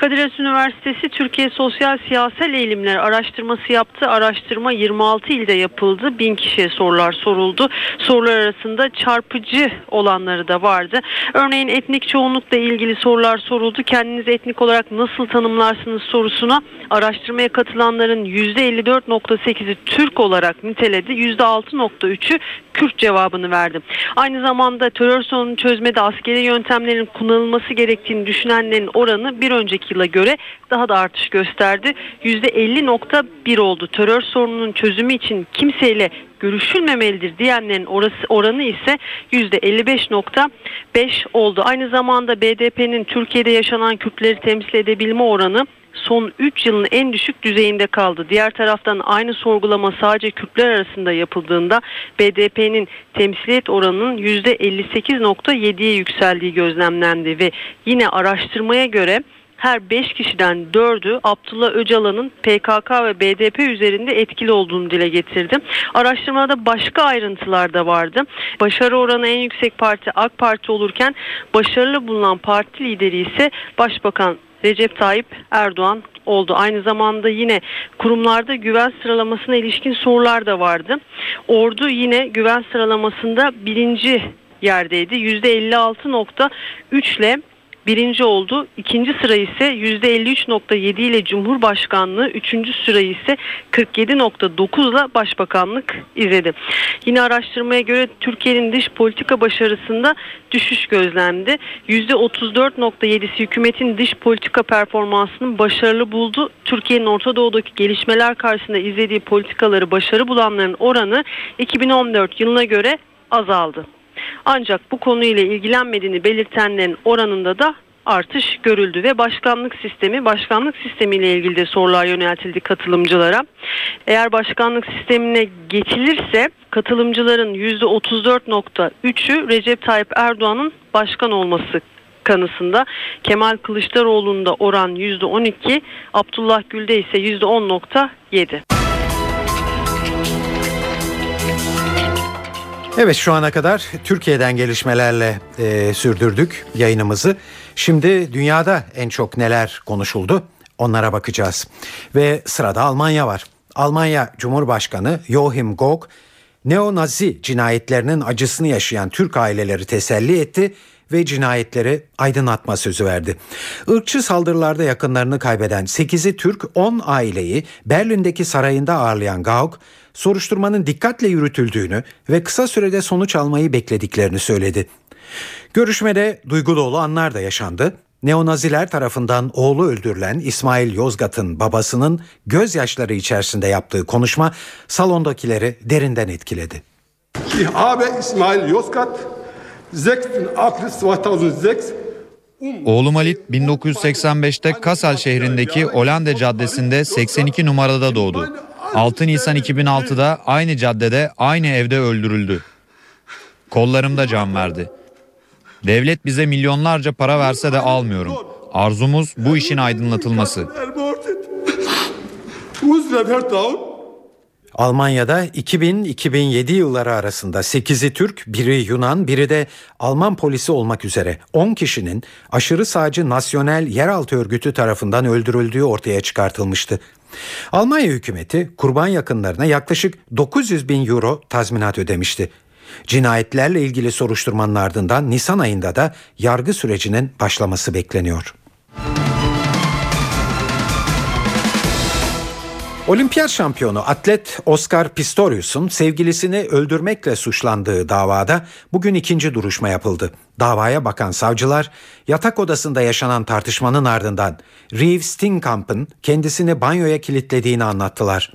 Kadir Has Üniversitesi Türkiye Sosyal Siyasal Eğilimler Araştırması yaptı. Araştırma 26 ilde yapıldı. Bin kişiye sorular soruldu. Sorular arasında çarpıcı olanları da vardı. Örneğin etnik çoğunlukla ilgili sorular soruldu. Kendinizi etnik olarak nasıl tanımlarsınız sorusuna araştırmaya katılanların %54.8'i Türk olarak niteledi. %6.3'ü Kürt cevabını verdi. Aynı zamanda terör sorununu çözmede askeri yöntemlerin kullanılması gerektiğini düşünenlerin oranı bir önceki yıla göre daha da artış gösterdi. %50.1 oldu. Terör sorununun çözümü için kimseyle görüşülmemelidir diyenlerin orası, oranı ise %55.5 oldu. Aynı zamanda BDP'nin Türkiye'de yaşanan Kürtleri temsil edebilme oranı son 3 yılın en düşük düzeyinde kaldı. Diğer taraftan aynı sorgulama sadece Kürtler arasında yapıldığında BDP'nin temsiliyet oranının %58.7'ye yükseldiği gözlemlendi ve yine araştırmaya göre her 5 kişiden 4'ü Abdullah Öcalan'ın PKK ve BDP üzerinde etkili olduğunu dile getirdi. Araştırmada başka ayrıntılar da vardı. Başarı oranı en yüksek parti AK Parti olurken başarılı bulunan parti lideri ise Başbakan Recep Tayyip Erdoğan oldu. Aynı zamanda yine kurumlarda güven sıralamasına ilişkin sorular da vardı. Ordu yine güven sıralamasında birinci yerdeydi. %56.3 ile birinci oldu. İkinci sıra ise %53.7 ile Cumhurbaşkanlığı, üçüncü sırayı ise 47.9 ile Başbakanlık izledi. Yine araştırmaya göre Türkiye'nin dış politika başarısında düşüş gözlendi. %34.7'si hükümetin dış politika performansının başarılı buldu. Türkiye'nin Orta Doğu'daki gelişmeler karşısında izlediği politikaları başarı bulanların oranı 2014 yılına göre azaldı. Ancak bu konuyla ilgilenmediğini belirtenlerin oranında da artış görüldü ve başkanlık sistemi başkanlık sistemiyle ilgili de sorular yöneltildi katılımcılara. Eğer başkanlık sistemine geçilirse katılımcıların %34.3'ü Recep Tayyip Erdoğan'ın başkan olması kanısında Kemal Kılıçdaroğlu'nda oran %12, Abdullah Gül'de ise %10.7. Evet şu ana kadar Türkiye'den gelişmelerle e, sürdürdük yayınımızı. Şimdi dünyada en çok neler konuşuldu onlara bakacağız. Ve sırada Almanya var. Almanya Cumhurbaşkanı Joachim Gauck neo-nazi cinayetlerinin acısını yaşayan Türk aileleri teselli etti ve cinayetleri aydınlatma sözü verdi. Irkçı saldırılarda yakınlarını kaybeden 8'i Türk 10 aileyi Berlin'deki sarayında ağırlayan Gauck soruşturmanın dikkatle yürütüldüğünü ve kısa sürede sonuç almayı beklediklerini söyledi. Görüşmede duygu dolu anlar da yaşandı. Neonaziler tarafından oğlu öldürülen İsmail Yozgat'ın babasının gözyaşları içerisinde yaptığı konuşma salondakileri derinden etkiledi. Ich habe İsmail Yozgat 6. April 2006 Oğlum Halit 1985'te Kassel şehrindeki Olande Caddesi'nde 82 numarada doğdu. 6 Nisan 2006'da aynı caddede aynı evde öldürüldü. Kollarımda can verdi. Devlet bize milyonlarca para verse de almıyorum. Arzumuz bu işin aydınlatılması. Almanya'da 2000-2007 yılları arasında 8'i Türk, biri Yunan, biri de Alman polisi olmak üzere 10 kişinin aşırı sağcı Nasyonel Yeraltı Örgütü tarafından öldürüldüğü ortaya çıkartılmıştı. Almanya hükümeti kurban yakınlarına yaklaşık 900 bin euro tazminat ödemişti. Cinayetlerle ilgili soruşturmanın ardından Nisan ayında da yargı sürecinin başlaması bekleniyor. Olimpiyat şampiyonu atlet Oscar Pistorius'un sevgilisini öldürmekle suçlandığı davada bugün ikinci duruşma yapıldı. Davaya bakan savcılar yatak odasında yaşanan tartışmanın ardından Reeve Steenkamp'ın kendisini banyoya kilitlediğini anlattılar.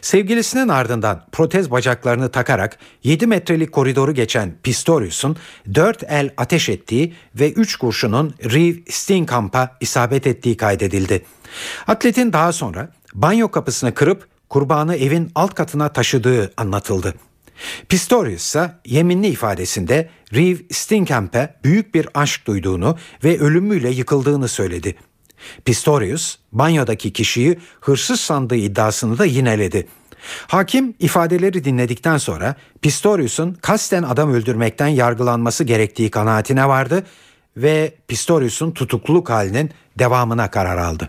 Sevgilisinin ardından protez bacaklarını takarak 7 metrelik koridoru geçen Pistorius'un 4 el ateş ettiği ve 3 kurşunun Reeve Steenkamp'a isabet ettiği kaydedildi. Atletin daha sonra banyo kapısını kırıp kurbanı evin alt katına taşıdığı anlatıldı. Pistorius ise yeminli ifadesinde Reeve Steenkamp'e büyük bir aşk duyduğunu ve ölümüyle yıkıldığını söyledi. Pistorius banyodaki kişiyi hırsız sandığı iddiasını da yineledi. Hakim ifadeleri dinledikten sonra Pistorius'un kasten adam öldürmekten yargılanması gerektiği kanaatine vardı ve Pistorius'un tutukluluk halinin devamına karar aldı.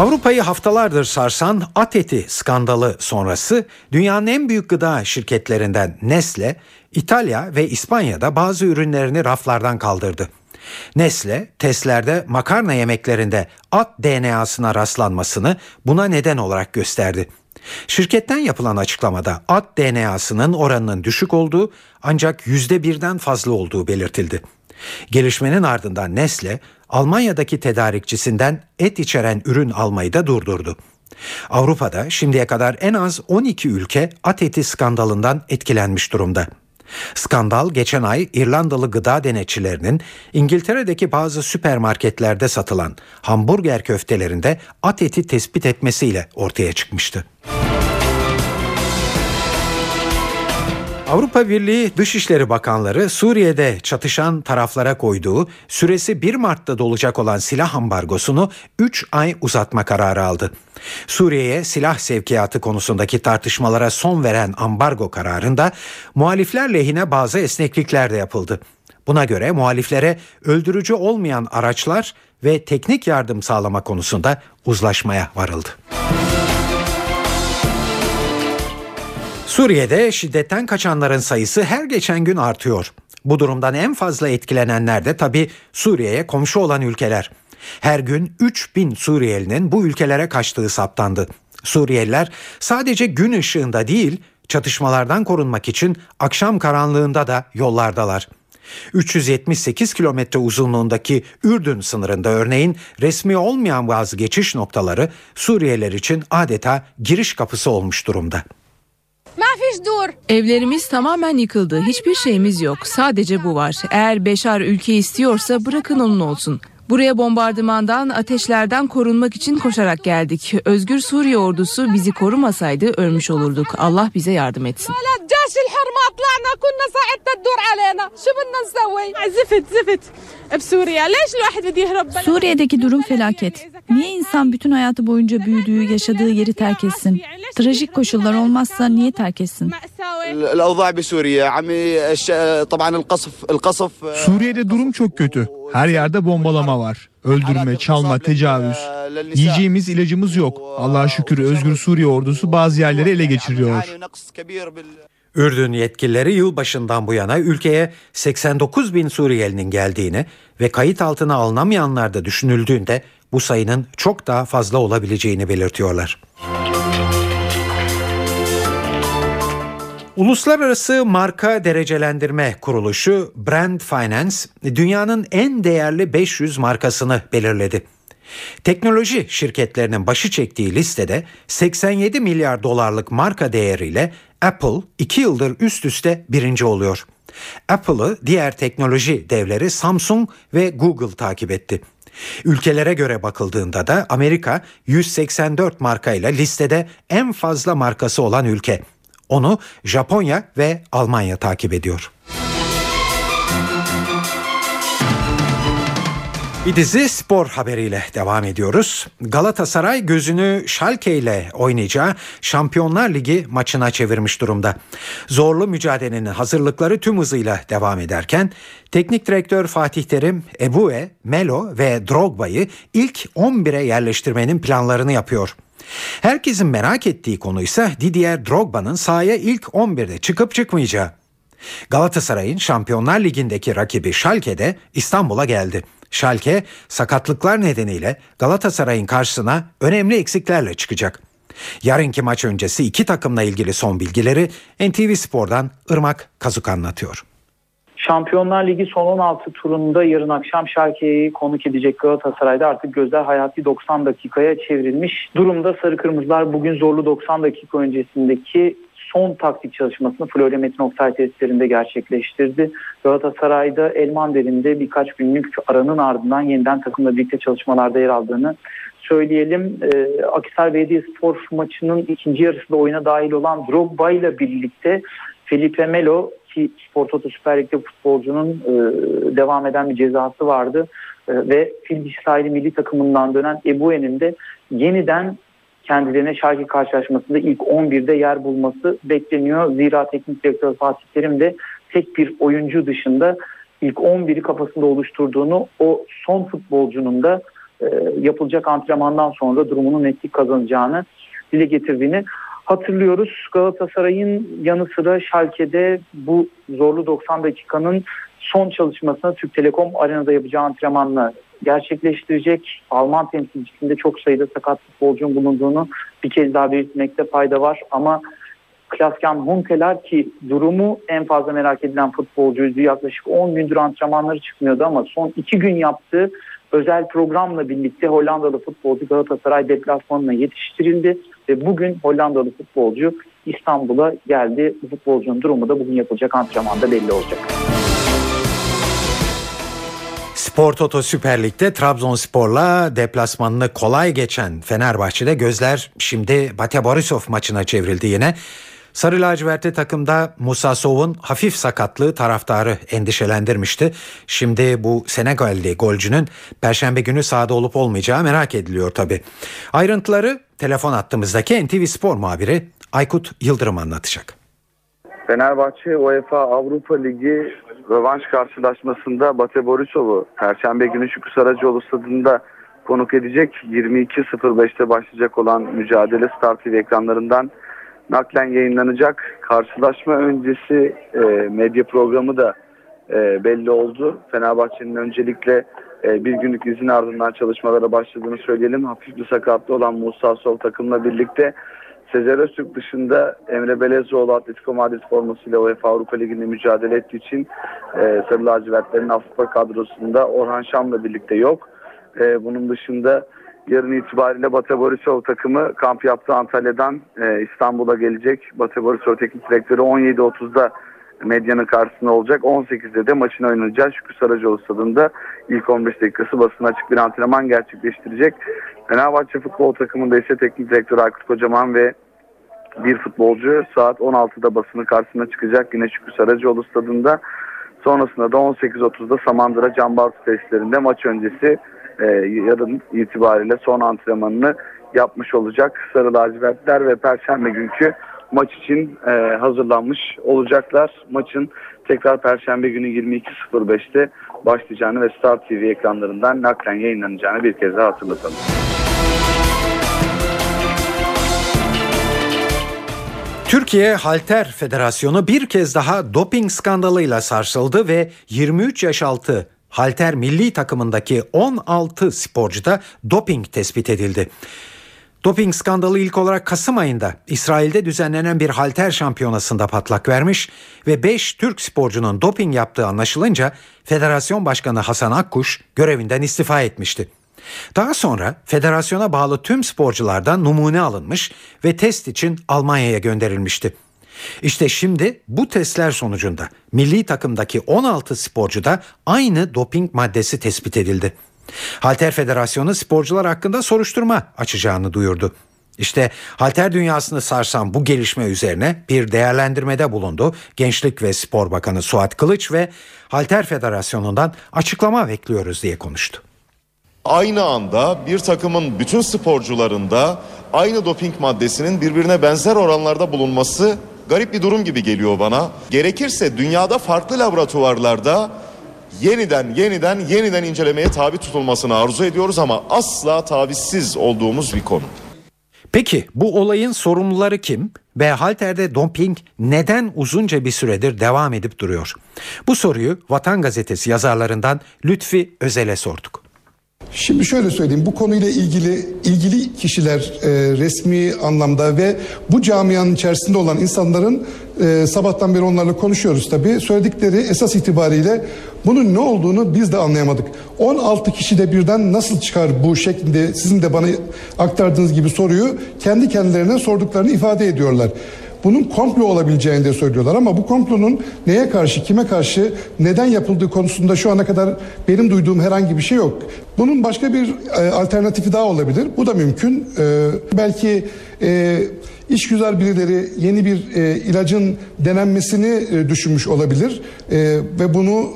Avrupa'yı haftalardır sarsan at eti skandalı sonrası dünyanın en büyük gıda şirketlerinden Nestle, İtalya ve İspanya'da bazı ürünlerini raflardan kaldırdı. Nestle, testlerde makarna yemeklerinde at DNA'sına rastlanmasını buna neden olarak gösterdi. Şirketten yapılan açıklamada at DNA'sının oranının düşük olduğu ancak yüzde birden fazla olduğu belirtildi. Gelişmenin ardından Nestle Almanya'daki tedarikçisinden et içeren ürün almayı da durdurdu. Avrupa'da şimdiye kadar en az 12 ülke at eti skandalından etkilenmiş durumda. Skandal geçen ay İrlandalı gıda denetçilerinin İngiltere'deki bazı süpermarketlerde satılan hamburger köftelerinde at eti tespit etmesiyle ortaya çıkmıştı. Avrupa Birliği Dışişleri Bakanları Suriye'de çatışan taraflara koyduğu süresi 1 Mart'ta dolacak olan silah ambargosunu 3 ay uzatma kararı aldı. Suriye'ye silah sevkiyatı konusundaki tartışmalara son veren ambargo kararında muhalifler lehine bazı esneklikler de yapıldı. Buna göre muhaliflere öldürücü olmayan araçlar ve teknik yardım sağlama konusunda uzlaşmaya varıldı. Suriye'de şiddetten kaçanların sayısı her geçen gün artıyor. Bu durumdan en fazla etkilenenler de tabii Suriye'ye komşu olan ülkeler. Her gün 3000 Suriyelinin bu ülkelere kaçtığı saptandı. Suriyeliler sadece gün ışığında değil, çatışmalardan korunmak için akşam karanlığında da yollardalar. 378 kilometre uzunluğundaki Ürdün sınırında örneğin resmi olmayan bazı geçiş noktaları Suriyeliler için adeta giriş kapısı olmuş durumda. Evlerimiz tamamen yıkıldı. Hiçbir şeyimiz yok. Sadece bu var. Eğer Beşar ülke istiyorsa bırakın onun olsun. Buraya bombardımandan, ateşlerden korunmak için koşarak geldik. Özgür Suriye ordusu bizi korumasaydı ölmüş olurduk. Allah bize yardım etsin. Suriye'deki durum felaket. Niye insan bütün hayatı boyunca büyüdüğü, yaşadığı yeri terk etsin? Trajik koşullar olmazsa niye terk etsin? Suriye'de durum çok kötü. Her yerde bombalama var. Öldürme, çalma, tecavüz. Yiyeceğimiz ilacımız yok. Allah'a şükür Özgür Suriye ordusu bazı yerleri ele geçiriyor. Ürdün yetkilileri yılbaşından bu yana ülkeye 89 bin Suriyelinin geldiğini ve kayıt altına alınamayanlar da düşünüldüğünde bu sayının çok daha fazla olabileceğini belirtiyorlar. Uluslararası Marka Derecelendirme Kuruluşu Brand Finance dünyanın en değerli 500 markasını belirledi. Teknoloji şirketlerinin başı çektiği listede 87 milyar dolarlık marka değeriyle Apple 2 yıldır üst üste birinci oluyor. Apple'ı diğer teknoloji devleri Samsung ve Google takip etti. Ülkelere göre bakıldığında da Amerika 184 markayla listede en fazla markası olan ülke. Onu Japonya ve Almanya takip ediyor. Bir dizi spor haberiyle devam ediyoruz. Galatasaray gözünü Schalke ile oynayacağı Şampiyonlar Ligi maçına çevirmiş durumda. Zorlu mücadelenin hazırlıkları tüm hızıyla devam ederken teknik direktör Fatih Terim, Ebue, Melo ve Drogba'yı ilk 11'e yerleştirmenin planlarını yapıyor. Herkesin merak ettiği konu ise Didier Drogba'nın sahaya ilk 11'de çıkıp çıkmayacağı. Galatasaray'ın Şampiyonlar Ligi'ndeki rakibi Schalke'de İstanbul'a geldi. Schalke sakatlıklar nedeniyle Galatasaray'ın karşısına önemli eksiklerle çıkacak. Yarınki maç öncesi iki takımla ilgili son bilgileri NTV Spor'dan Irmak Kazuk anlatıyor. Şampiyonlar Ligi son 16 turunda yarın akşam Schalke'yi konuk edecek Galatasaray'da artık gözler hayati 90 dakikaya çevrilmiş. Durumda Sarı Kırmızılar bugün zorlu 90 dakika öncesindeki son taktik çalışmasını Florya Metin Oktay testlerinde gerçekleştirdi. Galatasaray'da Elmander'inde birkaç günlük aranın ardından yeniden takımla birlikte çalışmalarda yer aldığını söyleyelim. Ee, Akisar Belediye Spor maçının ikinci yarısında oyuna dahil olan Drogba ile birlikte Felipe Melo ki Spor Toto Süper Lig'de futbolcunun e, devam eden bir cezası vardı. E, ve Fil Dişi milli takımından dönen Ebue'nin de yeniden kendilerine Şarkı karşılaşmasında ilk 11'de yer bulması bekleniyor. Zira teknik direktör Fatih Terim de tek bir oyuncu dışında ilk 11'i kafasında oluşturduğunu o son futbolcunun da e, yapılacak antrenmandan sonra durumunun netlik kazanacağını dile getirdiğini hatırlıyoruz. Galatasaray'ın yanı sıra Schalke'de bu zorlu 90 dakikanın son çalışmasını Türk Telekom Arena'da yapacağı antrenmanla gerçekleştirecek. Alman temsilcisinde çok sayıda sakat futbolcunun bulunduğunu bir kez daha belirtmekte fayda var. Ama Klaskan Hunkeler ki durumu en fazla merak edilen futbolcuydu. Yaklaşık 10 gündür antrenmanları çıkmıyordu ama son 2 gün yaptığı özel programla birlikte Hollandalı futbolcu Galatasaray deplasmanına yetiştirildi. Ve bugün Hollandalı futbolcu İstanbul'a geldi. Futbolcunun durumu da bugün yapılacak antrenmanda belli olacak. Spor Toto Süper Lig'de Trabzonspor'la deplasmanını kolay geçen Fenerbahçe'de gözler şimdi Bate Borisov maçına çevrildi yine. Sarı lacivertli takımda Musa Sow'un hafif sakatlığı taraftarı endişelendirmişti. Şimdi bu Senegalli golcünün perşembe günü sahada olup olmayacağı merak ediliyor tabi. Ayrıntıları telefon attığımızdaki NTV Spor muhabiri Aykut Yıldırım anlatacak. Fenerbahçe UEFA Avrupa Ligi rövanş karşılaşmasında Bate Borisov'u Perşembe günü Şükrü Saracoğlu stadında konuk edecek. 22.05'te başlayacak olan mücadele Star TV ekranlarından naklen yayınlanacak. Karşılaşma öncesi e, medya programı da e, belli oldu. Fenerbahçe'nin öncelikle e, bir günlük izin ardından çalışmalara başladığını söyleyelim. Hafif bir sakatlı olan Musa Sol takımla birlikte Sezer Öztürk dışında Emre Belezoğlu Atletico Madrid formasıyla UEFA Avrupa Ligi'nde mücadele ettiği için e, Sarı Lacivertlerin Avrupa kadrosunda Orhan Şam'la birlikte yok. E, bunun dışında yarın itibariyle Batı Borisov takımı kamp yaptığı Antalya'dan e, İstanbul'a gelecek. Batı Borisov teknik direktörü 17.30'da medyanın karşısında olacak. 18'de de maçın oynanacağı Şükrü Saracoğlu stadında ilk 15 dakikası basın açık bir antrenman gerçekleştirecek. Fenerbahçe futbol takımında ise teknik direktör Aykut Kocaman ve bir futbolcu saat 16'da basının karşısına çıkacak. Yine Şükrü Saracoğlu stadında. Sonrasında da 18.30'da Samandıra Can tesislerinde maç öncesi e, yarın itibariyle son antrenmanını yapmış olacak. Sarı lacivertler ve Perşembe günkü maç için e, hazırlanmış olacaklar. Maçın tekrar Perşembe günü 22.05'te başlayacağını ve Star TV ekranlarından naklen yayınlanacağını bir kez daha hatırlatalım. Türkiye Halter Federasyonu bir kez daha doping skandalıyla sarsıldı ve 23 yaş altı halter milli takımındaki 16 sporcuda doping tespit edildi. Doping skandalı ilk olarak Kasım ayında İsrail'de düzenlenen bir halter şampiyonasında patlak vermiş ve 5 Türk sporcunun doping yaptığı anlaşılınca Federasyon Başkanı Hasan Akkuş görevinden istifa etmişti. Daha sonra federasyona bağlı tüm sporculardan numune alınmış ve test için Almanya'ya gönderilmişti. İşte şimdi bu testler sonucunda milli takımdaki 16 sporcuda aynı doping maddesi tespit edildi. Halter Federasyonu sporcular hakkında soruşturma açacağını duyurdu. İşte halter dünyasını sarsan bu gelişme üzerine bir değerlendirmede bulundu. Gençlik ve Spor Bakanı Suat Kılıç ve Halter Federasyonu'ndan açıklama bekliyoruz diye konuştu. Aynı anda bir takımın bütün sporcularında aynı doping maddesinin birbirine benzer oranlarda bulunması garip bir durum gibi geliyor bana. Gerekirse dünyada farklı laboratuvarlarda yeniden yeniden yeniden incelemeye tabi tutulmasını arzu ediyoruz ama asla tavizsiz olduğumuz bir konu. Peki bu olayın sorumluları kim ve halterde doping neden uzunca bir süredir devam edip duruyor? Bu soruyu Vatan Gazetesi yazarlarından Lütfi Özel'e sorduk. Şimdi şöyle söyleyeyim bu konuyla ilgili ilgili kişiler e, resmi anlamda ve bu camianın içerisinde olan insanların e, sabahtan beri onlarla konuşuyoruz tabii. Söyledikleri esas itibariyle bunun ne olduğunu biz de anlayamadık. 16 kişi de birden nasıl çıkar bu şeklinde sizin de bana aktardığınız gibi soruyu kendi kendilerine sorduklarını ifade ediyorlar bunun komplo olabileceğini de söylüyorlar ama bu komplonun neye karşı, kime karşı, neden yapıldığı konusunda şu ana kadar benim duyduğum herhangi bir şey yok. Bunun başka bir e, alternatifi daha olabilir. Bu da mümkün. E, belki e, işgüzar birileri yeni bir e, ilacın denenmesini e, düşünmüş olabilir e, ve bunu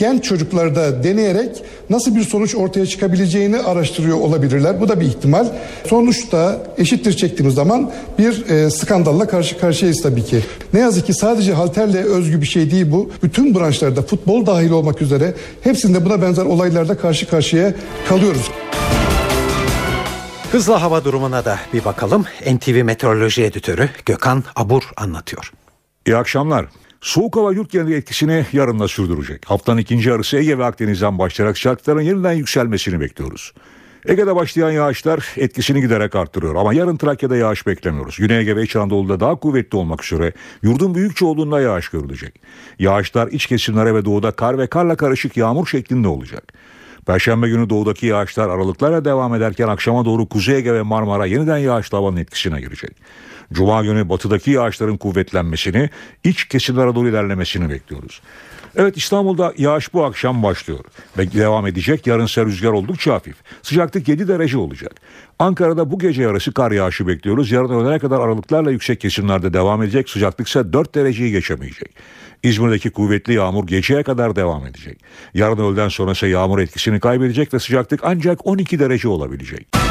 genç çocuklarda deneyerek nasıl bir sonuç ortaya çıkabileceğini araştırıyor olabilirler. Bu da bir ihtimal. Sonuçta eşittir çektiğimiz zaman bir e, skandalla karşı karşıyayız tabii ki. Ne yazık ki sadece halterle özgü bir şey değil bu. Bütün branşlarda futbol dahil olmak üzere hepsinde buna benzer olaylarda karşı karşıya kalıyoruz. Hızlı hava durumuna da bir bakalım. NTV Meteoroloji Editörü Gökhan Abur anlatıyor. İyi akşamlar. Soğuk hava yurt geneli etkisini yarınla sürdürecek. Haftanın ikinci yarısı Ege ve Akdeniz'den başlayarak sıcaklıkların yeniden yükselmesini bekliyoruz. Ege'de başlayan yağışlar etkisini giderek arttırıyor ama yarın Trakya'da yağış beklemiyoruz. Güney Ege ve İç Anadolu'da daha kuvvetli olmak üzere yurdun büyük çoğunluğunda yağış görülecek. Yağışlar iç kesimlere ve doğuda kar ve karla karışık yağmur şeklinde olacak. Perşembe günü doğudaki yağışlar aralıklarla devam ederken akşama doğru Kuzey Ege ve Marmara yeniden yağışlı havanın etkisine girecek. Cuma günü batıdaki yağışların kuvvetlenmesini, iç kesimlere doğru ilerlemesini bekliyoruz. Evet İstanbul'da yağış bu akşam başlıyor ve devam edecek. Yarın ise rüzgar oldukça hafif. Sıcaklık 7 derece olacak. Ankara'da bu gece yarısı kar yağışı bekliyoruz. Yarın öğlene kadar aralıklarla yüksek kesimlerde devam edecek. Sıcaklık ise 4 dereceyi geçemeyecek. İzmir'deki kuvvetli yağmur geceye kadar devam edecek. Yarın öğleden sonra ise yağmur etkisini kaybedecek ve sıcaklık ancak 12 derece olabilecek.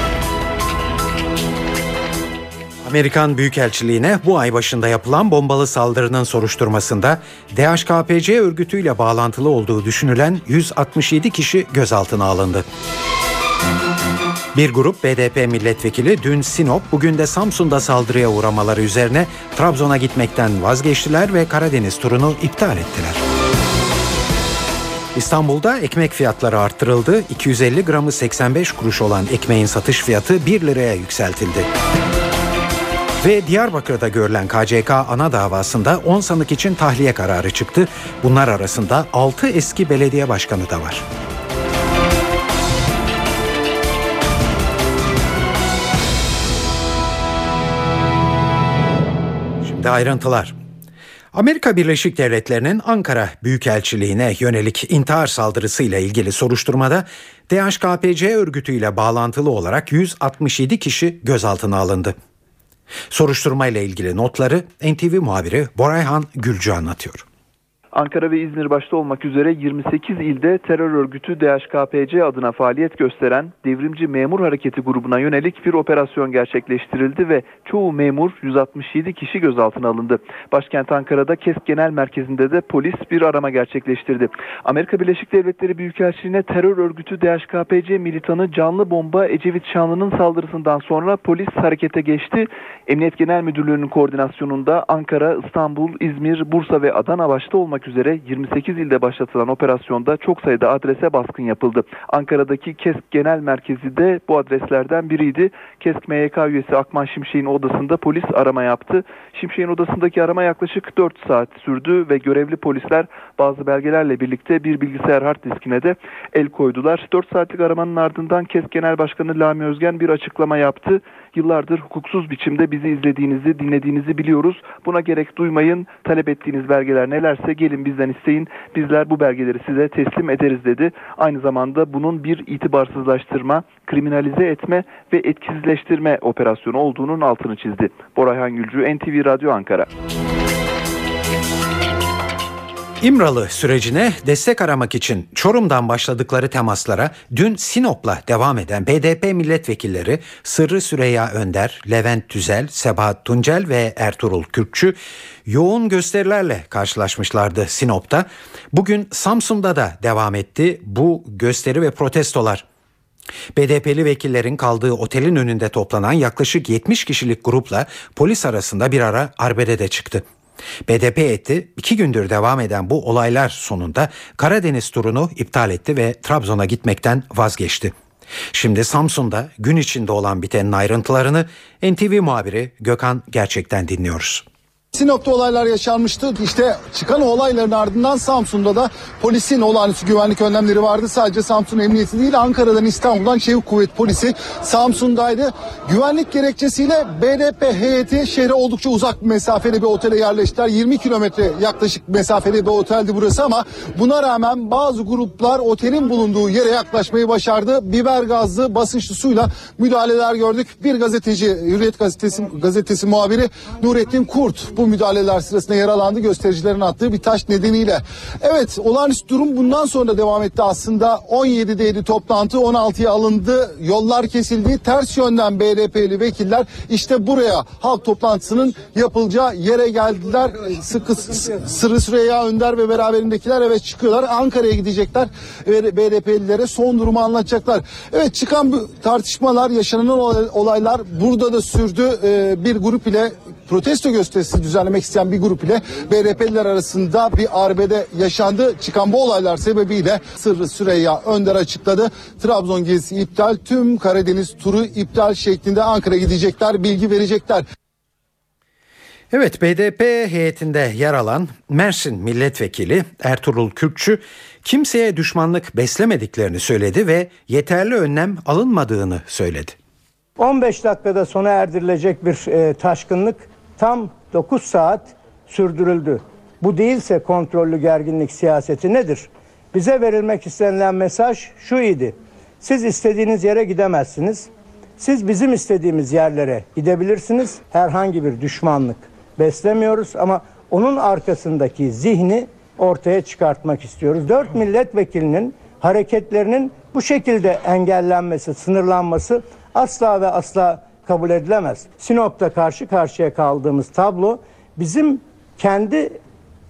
Amerikan Büyükelçiliğine bu ay başında yapılan bombalı saldırının soruşturmasında DHKPC örgütüyle bağlantılı olduğu düşünülen 167 kişi gözaltına alındı. Bir grup BDP milletvekili dün Sinop, bugün de Samsun'da saldırıya uğramaları üzerine Trabzon'a gitmekten vazgeçtiler ve Karadeniz turunu iptal ettiler. İstanbul'da ekmek fiyatları arttırıldı. 250 gramı 85 kuruş olan ekmeğin satış fiyatı 1 liraya yükseltildi. Ve Diyarbakır'da görülen KCK ana davasında 10 sanık için tahliye kararı çıktı. Bunlar arasında 6 eski belediye başkanı da var. Şimdi ayrıntılar. Amerika Birleşik Devletleri'nin Ankara Büyükelçiliğine yönelik intihar saldırısıyla ilgili soruşturmada DHKPC örgütüyle bağlantılı olarak 167 kişi gözaltına alındı. Soruşturmayla ilgili notları NTV muhabiri Borayhan Gülcü anlatıyor. Ankara ve İzmir başta olmak üzere 28 ilde terör örgütü DHKPC adına faaliyet gösteren Devrimci Memur Hareketi grubuna yönelik bir operasyon gerçekleştirildi ve çoğu memur 167 kişi gözaltına alındı. Başkent Ankara'da KESK Genel Merkezi'nde de polis bir arama gerçekleştirdi. Amerika Birleşik Devletleri Büyükelçiliğine terör örgütü DHKPC militanı canlı bomba Ecevit Şanlı'nın saldırısından sonra polis harekete geçti. Emniyet Genel Müdürlüğü'nün koordinasyonunda Ankara, İstanbul, İzmir, Bursa ve Adana başta olmak üzere 28 ilde başlatılan operasyonda çok sayıda adrese baskın yapıldı. Ankara'daki KESK Genel Merkezi de bu adreslerden biriydi. KESK MYK üyesi Akman Şimşek'in odasında polis arama yaptı. Şimşek'in odasındaki arama yaklaşık 4 saat sürdü ve görevli polisler bazı belgelerle birlikte bir bilgisayar hard diskine de el koydular. 4 saatlik aramanın ardından KESK Genel Başkanı Lami Özgen bir açıklama yaptı. Yıllardır hukuksuz biçimde bizi izlediğinizi, dinlediğinizi biliyoruz. Buna gerek duymayın. Talep ettiğiniz belgeler nelerse gelin bizden isteyin. Bizler bu belgeleri size teslim ederiz dedi. Aynı zamanda bunun bir itibarsızlaştırma, kriminalize etme ve etkisizleştirme operasyonu olduğunun altını çizdi. Borayhan Gülcü, NTV Radyo Ankara. İmralı sürecine destek aramak için Çorum'dan başladıkları temaslara dün Sinop'la devam eden BDP milletvekilleri Sırrı Süreyya Önder, Levent Tüzel, Sebahat Tuncel ve Ertuğrul Kürkçü yoğun gösterilerle karşılaşmışlardı Sinop'ta. Bugün Samsun'da da devam etti bu gösteri ve protestolar. BDP'li vekillerin kaldığı otelin önünde toplanan yaklaşık 70 kişilik grupla polis arasında bir ara arbede de çıktı. BDP etti iki gündür devam eden bu olaylar sonunda Karadeniz turunu iptal etti ve Trabzon'a gitmekten vazgeçti. Şimdi Samsun'da gün içinde olan bitenin ayrıntılarını NTV muhabiri Gökhan Gerçek'ten dinliyoruz. Sinop'ta olaylar yaşanmıştı. İşte çıkan olayların ardından Samsun'da da polisin olağanüstü güvenlik önlemleri vardı. Sadece Samsun Emniyeti değil Ankara'dan İstanbul'dan Çevik Kuvvet Polisi Samsun'daydı. Güvenlik gerekçesiyle BDP heyeti şehre oldukça uzak bir mesafede bir otele yerleştiler. 20 kilometre yaklaşık mesafede bir oteldi burası ama buna rağmen bazı gruplar otelin bulunduğu yere yaklaşmayı başardı. Biber gazlı basınçlı suyla müdahaleler gördük. Bir gazeteci Hürriyet gazetesi, gazetesi muhabiri Nurettin Kurt bu müdahaleler sırasında yaralandı göstericilerin attığı bir taş nedeniyle. Evet olağanüstü durum bundan sonra devam etti aslında. 17'deydi toplantı 16'ya alındı. Yollar kesildi. Ters yönden BDP'li vekiller işte buraya halk toplantısının yapılacağı yere geldiler. Sıkı Sırrı Süreyya Önder ve beraberindekiler evet çıkıyorlar. Ankara'ya gidecekler ve BDP'lilere son durumu anlatacaklar. Evet çıkan bu tartışmalar yaşanan olaylar burada da sürdü. Ee, bir grup ile protesto gösterisi düzenlemek isteyen bir grup ile BDP'liler arasında bir arbede yaşandı. Çıkan bu olaylar sebebiyle Sırrı Süreyya Önder açıkladı. Trabzon gezisi iptal, tüm Karadeniz turu iptal şeklinde Ankara gidecekler, bilgi verecekler. Evet BDP heyetinde yer alan Mersin milletvekili Ertuğrul Kürkçü kimseye düşmanlık beslemediklerini söyledi ve yeterli önlem alınmadığını söyledi. 15 dakikada sona erdirilecek bir e, taşkınlık tam 9 saat sürdürüldü. Bu değilse kontrollü gerginlik siyaseti nedir? Bize verilmek istenilen mesaj şu idi. Siz istediğiniz yere gidemezsiniz. Siz bizim istediğimiz yerlere gidebilirsiniz. Herhangi bir düşmanlık beslemiyoruz ama onun arkasındaki zihni ortaya çıkartmak istiyoruz. Dört milletvekilinin hareketlerinin bu şekilde engellenmesi, sınırlanması asla ve asla kabul edilemez. Sinop'ta karşı karşıya kaldığımız tablo bizim kendi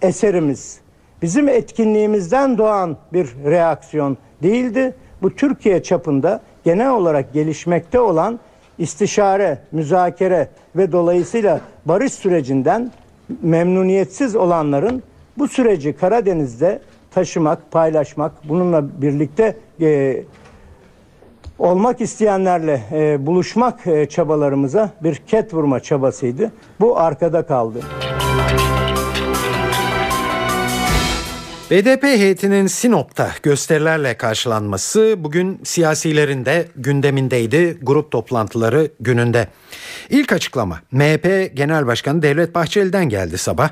eserimiz, bizim etkinliğimizden doğan bir reaksiyon değildi. Bu Türkiye çapında genel olarak gelişmekte olan istişare, müzakere ve dolayısıyla barış sürecinden memnuniyetsiz olanların bu süreci Karadeniz'de taşımak, paylaşmak, bununla birlikte e, olmak isteyenlerle e, buluşmak e, çabalarımıza bir ket vurma çabasıydı. Bu arkada kaldı. BDP heyetinin Sinop'ta gösterilerle karşılanması bugün siyasilerin de gündemindeydi grup toplantıları gününde. İlk açıklama MHP Genel Başkanı Devlet Bahçeli'den geldi sabah.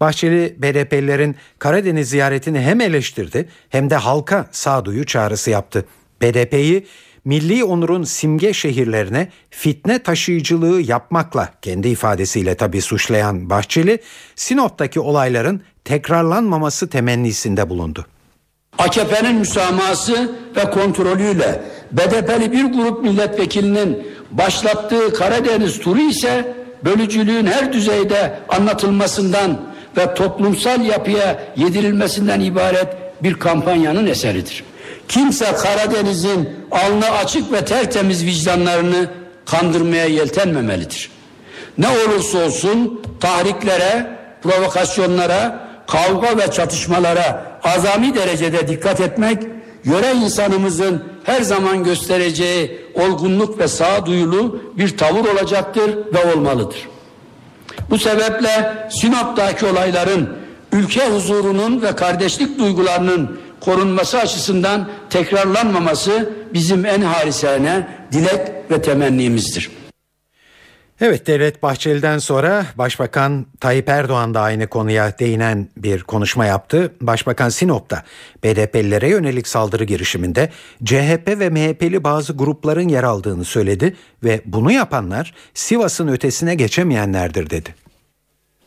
Bahçeli BDP'lilerin Karadeniz ziyaretini hem eleştirdi hem de halka sağduyu çağrısı yaptı. BDP'yi milli onurun simge şehirlerine fitne taşıyıcılığı yapmakla kendi ifadesiyle tabii suçlayan Bahçeli, Sinop'taki olayların tekrarlanmaması temennisinde bulundu. AKP'nin müsamahası ve kontrolüyle BDP'li bir grup milletvekilinin başlattığı Karadeniz turu ise bölücülüğün her düzeyde anlatılmasından ve toplumsal yapıya yedirilmesinden ibaret bir kampanyanın eseridir. Kimse Karadeniz'in alnı açık ve tertemiz vicdanlarını kandırmaya yeltenmemelidir. Ne olursa olsun tahriklere, provokasyonlara, kavga ve çatışmalara azami derecede dikkat etmek, yöre insanımızın her zaman göstereceği olgunluk ve sağduyulu bir tavır olacaktır ve olmalıdır. Bu sebeple Sinop'taki olayların ülke huzurunun ve kardeşlik duygularının korunması açısından tekrarlanmaması bizim en harisane dilek ve temennimizdir. Evet Devlet Bahçeli'den sonra Başbakan Tayyip Erdoğan da aynı konuya değinen bir konuşma yaptı. Başbakan Sinop'ta BDP'lilere yönelik saldırı girişiminde CHP ve MHP'li bazı grupların yer aldığını söyledi ve bunu yapanlar Sivas'ın ötesine geçemeyenlerdir dedi.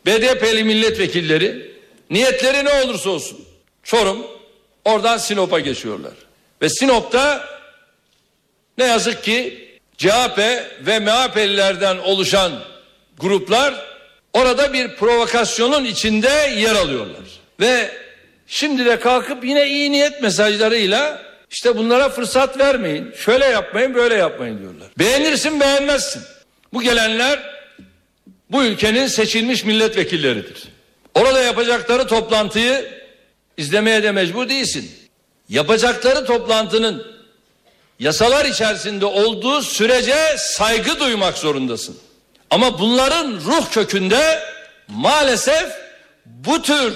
BDP'li milletvekilleri niyetleri ne olursa olsun Çorum oradan Sinop'a geçiyorlar. Ve Sinop'ta ne yazık ki CHP ve MHP'lilerden oluşan gruplar orada bir provokasyonun içinde yer alıyorlar. Ve şimdi de kalkıp yine iyi niyet mesajlarıyla işte bunlara fırsat vermeyin, şöyle yapmayın, böyle yapmayın diyorlar. Beğenirsin, beğenmezsin. Bu gelenler bu ülkenin seçilmiş milletvekilleridir. Orada yapacakları toplantıyı izlemeye de mecbur değilsin. Yapacakları toplantının yasalar içerisinde olduğu sürece saygı duymak zorundasın. Ama bunların ruh kökünde maalesef bu tür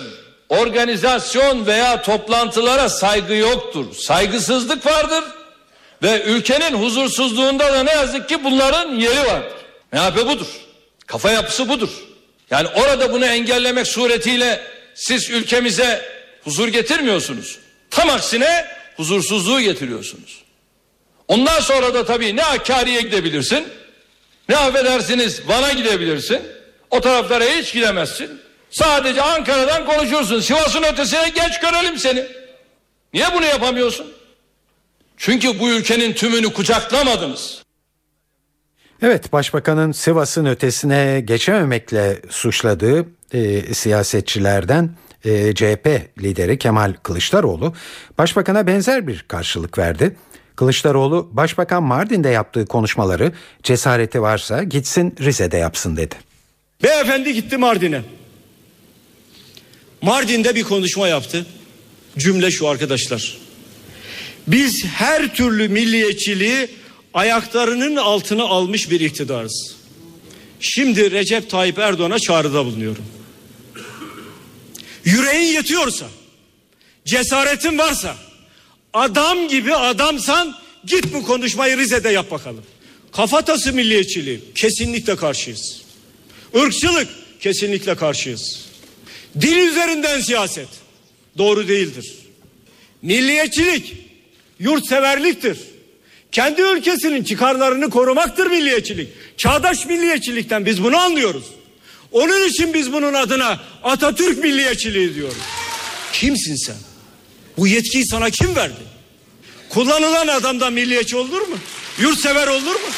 organizasyon veya toplantılara saygı yoktur. Saygısızlık vardır ve ülkenin huzursuzluğunda da ne yazık ki bunların yeri vardır. MHP budur. Kafa yapısı budur. Yani orada bunu engellemek suretiyle siz ülkemize huzur getirmiyorsunuz. Tam aksine huzursuzluğu getiriyorsunuz. Ondan sonra da tabii ne Hakkari'ye gidebilirsin, ne affedersiniz Van'a gidebilirsin. O taraflara hiç gidemezsin. Sadece Ankara'dan konuşursun. Sivas'ın ötesine geç görelim seni. Niye bunu yapamıyorsun? Çünkü bu ülkenin tümünü kucaklamadınız. Evet Başbakanın Sivas'ın ötesine geçememekle suçladığı e, siyasetçilerden e, CHP lideri Kemal Kılıçdaroğlu Başbakan'a benzer bir karşılık verdi. Kılıçdaroğlu Başbakan Mardin'de yaptığı konuşmaları cesareti varsa gitsin Rize'de yapsın dedi. Beyefendi gitti Mardin'e. Mardin'de bir konuşma yaptı. Cümle şu arkadaşlar. Biz her türlü milliyetçiliği ayaklarının altına almış bir iktidarız. Şimdi Recep Tayyip Erdoğan'a çağrıda bulunuyorum. Yüreğin yetiyorsa, cesaretin varsa, adam gibi adamsan git bu konuşmayı Rize'de yap bakalım. Kafatası milliyetçiliği kesinlikle karşıyız. Irkçılık kesinlikle karşıyız. Dil üzerinden siyaset doğru değildir. Milliyetçilik yurtseverliktir. Kendi ülkesinin çıkarlarını korumaktır milliyetçilik. Çağdaş milliyetçilikten biz bunu anlıyoruz. Onun için biz bunun adına Atatürk milliyetçiliği diyoruz. Kimsin sen? Bu yetkiyi sana kim verdi? Kullanılan adamdan milliyetçi olur mu? Yurtsever olur mu?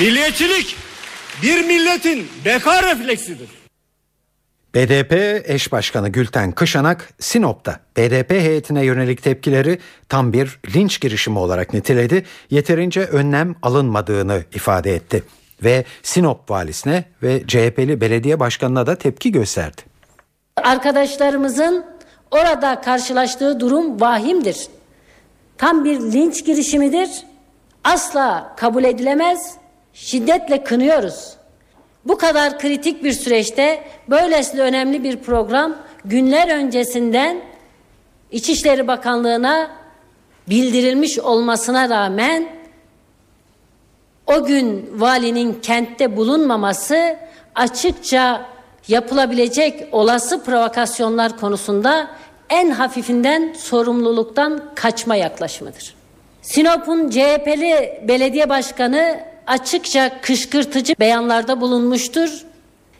Milliyetçilik bir milletin beka refleksidir. BDP eş başkanı Gülten Kışanak Sinop'ta BDP heyetine yönelik tepkileri tam bir linç girişimi olarak niteledi. Yeterince önlem alınmadığını ifade etti ve Sinop valisine ve CHP'li belediye başkanına da tepki gösterdi. Arkadaşlarımızın orada karşılaştığı durum vahimdir. Tam bir linç girişimidir. Asla kabul edilemez. Şiddetle kınıyoruz. Bu kadar kritik bir süreçte böylesine önemli bir program günler öncesinden İçişleri Bakanlığı'na bildirilmiş olmasına rağmen o gün valinin kentte bulunmaması açıkça yapılabilecek olası provokasyonlar konusunda en hafifinden sorumluluktan kaçma yaklaşımıdır. Sinop'un CHP'li belediye başkanı açıkça kışkırtıcı beyanlarda bulunmuştur.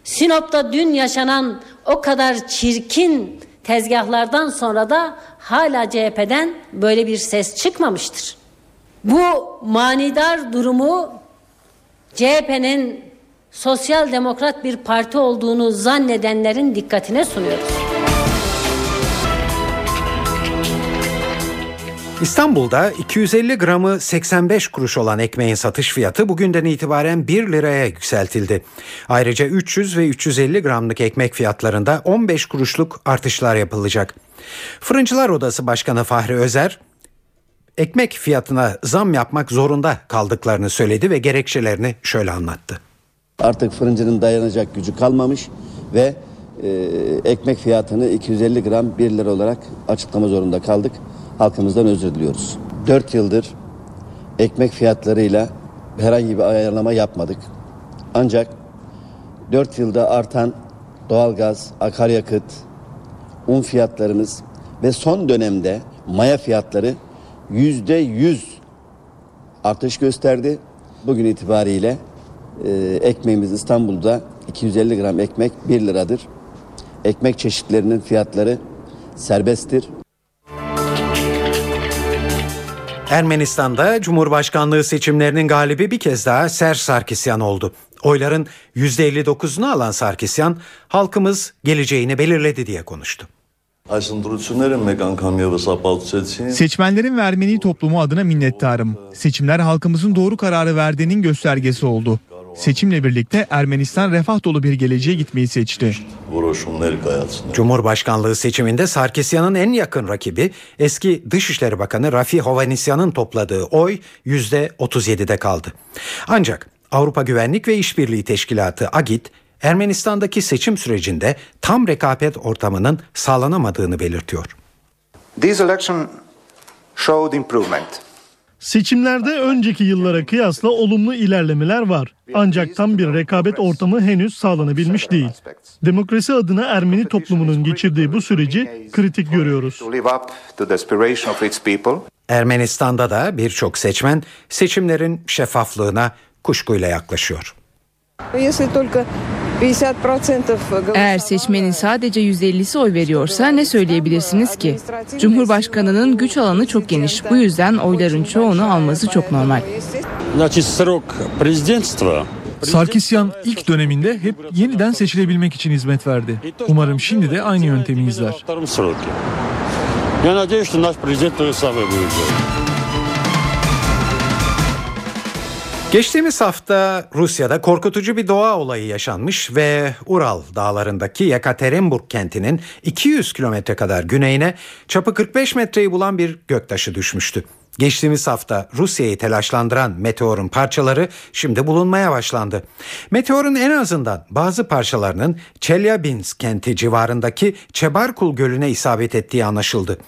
Sinop'ta dün yaşanan o kadar çirkin tezgahlardan sonra da hala CHP'den böyle bir ses çıkmamıştır. Bu manidar durumu CHP'nin sosyal demokrat bir parti olduğunu zannedenlerin dikkatine sunuyoruz. İstanbul'da 250 gramı 85 kuruş olan ekmeğin satış fiyatı bugünden itibaren 1 liraya yükseltildi. Ayrıca 300 ve 350 gramlık ekmek fiyatlarında 15 kuruşluk artışlar yapılacak. Fırıncılar Odası Başkanı Fahri Özer, ekmek fiyatına zam yapmak zorunda kaldıklarını söyledi ve gerekçelerini şöyle anlattı. Artık fırıncının dayanacak gücü kalmamış ve e, ekmek fiyatını 250 gram 1 lira olarak açıklama zorunda kaldık. Halkımızdan özür diliyoruz. 4 yıldır ekmek fiyatlarıyla herhangi bir ayarlama yapmadık. Ancak 4 yılda artan doğalgaz, akaryakıt, un fiyatlarımız ve son dönemde maya fiyatları yüzde yüz artış gösterdi. Bugün itibariyle e, ekmeğimiz İstanbul'da 250 gram ekmek 1 liradır. Ekmek çeşitlerinin fiyatları serbesttir. Ermenistan'da Cumhurbaşkanlığı seçimlerinin galibi bir kez daha Ser Sarkisyan oldu. Oyların %59'unu alan Sarkisyan, halkımız geleceğini belirledi diye konuştu. Seçmenlerin ve Ermeni toplumu adına minnettarım. Seçimler halkımızın doğru kararı verdiğinin göstergesi oldu. Seçimle birlikte Ermenistan refah dolu bir geleceğe gitmeyi seçti. Cumhurbaşkanlığı seçiminde Sarkisyan'ın en yakın rakibi eski Dışişleri Bakanı Rafi Hovanisyan'ın topladığı oy %37'de kaldı. Ancak Avrupa Güvenlik ve İşbirliği Teşkilatı AGİT Ermenistan'daki seçim sürecinde tam rekabet ortamının sağlanamadığını belirtiyor. This election showed improvement. Seçimlerde önceki yıllara kıyasla olumlu ilerlemeler var. Ancak tam bir rekabet ortamı henüz sağlanabilmiş değil. Demokrasi adına Ermeni toplumunun geçirdiği bu süreci kritik görüyoruz. Ermenistan'da da birçok seçmen seçimlerin şeffaflığına kuşkuyla yaklaşıyor. Если только 50% Eğer seçmenin sadece %50'si oy veriyorsa ne söyleyebilirsiniz ki? Cumhurbaşkanının güç alanı çok geniş. Bu yüzden oyların çoğunu alması çok normal. Значит, срок президентства Sarkisyan ilk döneminde hep yeniden seçilebilmek için hizmet verdi. Umarım şimdi de aynı yöntemi izler. во втором сроке. Я надеюсь, что наш президент то же самое будет делать. Geçtiğimiz hafta Rusya'da korkutucu bir doğa olayı yaşanmış ve Ural dağlarındaki Yekaterinburg kentinin 200 kilometre kadar güneyine çapı 45 metreyi bulan bir göktaşı düşmüştü. Geçtiğimiz hafta Rusya'yı telaşlandıran meteorun parçaları şimdi bulunmaya başlandı. Meteorun en azından bazı parçalarının Chelyabinsk kenti civarındaki Çebarkul Gölü'ne isabet ettiği anlaşıldı.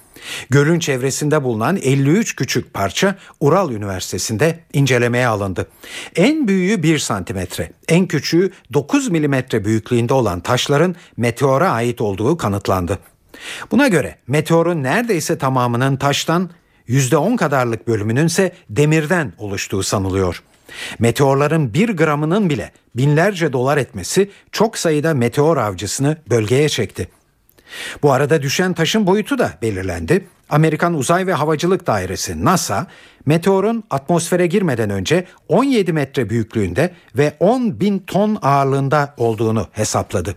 Gölün çevresinde bulunan 53 küçük parça Ural Üniversitesi'nde incelemeye alındı. En büyüğü 1 santimetre, en küçüğü 9 milimetre büyüklüğünde olan taşların meteora ait olduğu kanıtlandı. Buna göre meteorun neredeyse tamamının taştan, %10 kadarlık bölümünün ise demirden oluştuğu sanılıyor. Meteorların bir gramının bile binlerce dolar etmesi çok sayıda meteor avcısını bölgeye çekti. Bu arada düşen taşın boyutu da belirlendi. Amerikan Uzay ve Havacılık Dairesi NASA, meteorun atmosfere girmeden önce 17 metre büyüklüğünde ve 10 bin ton ağırlığında olduğunu hesapladı.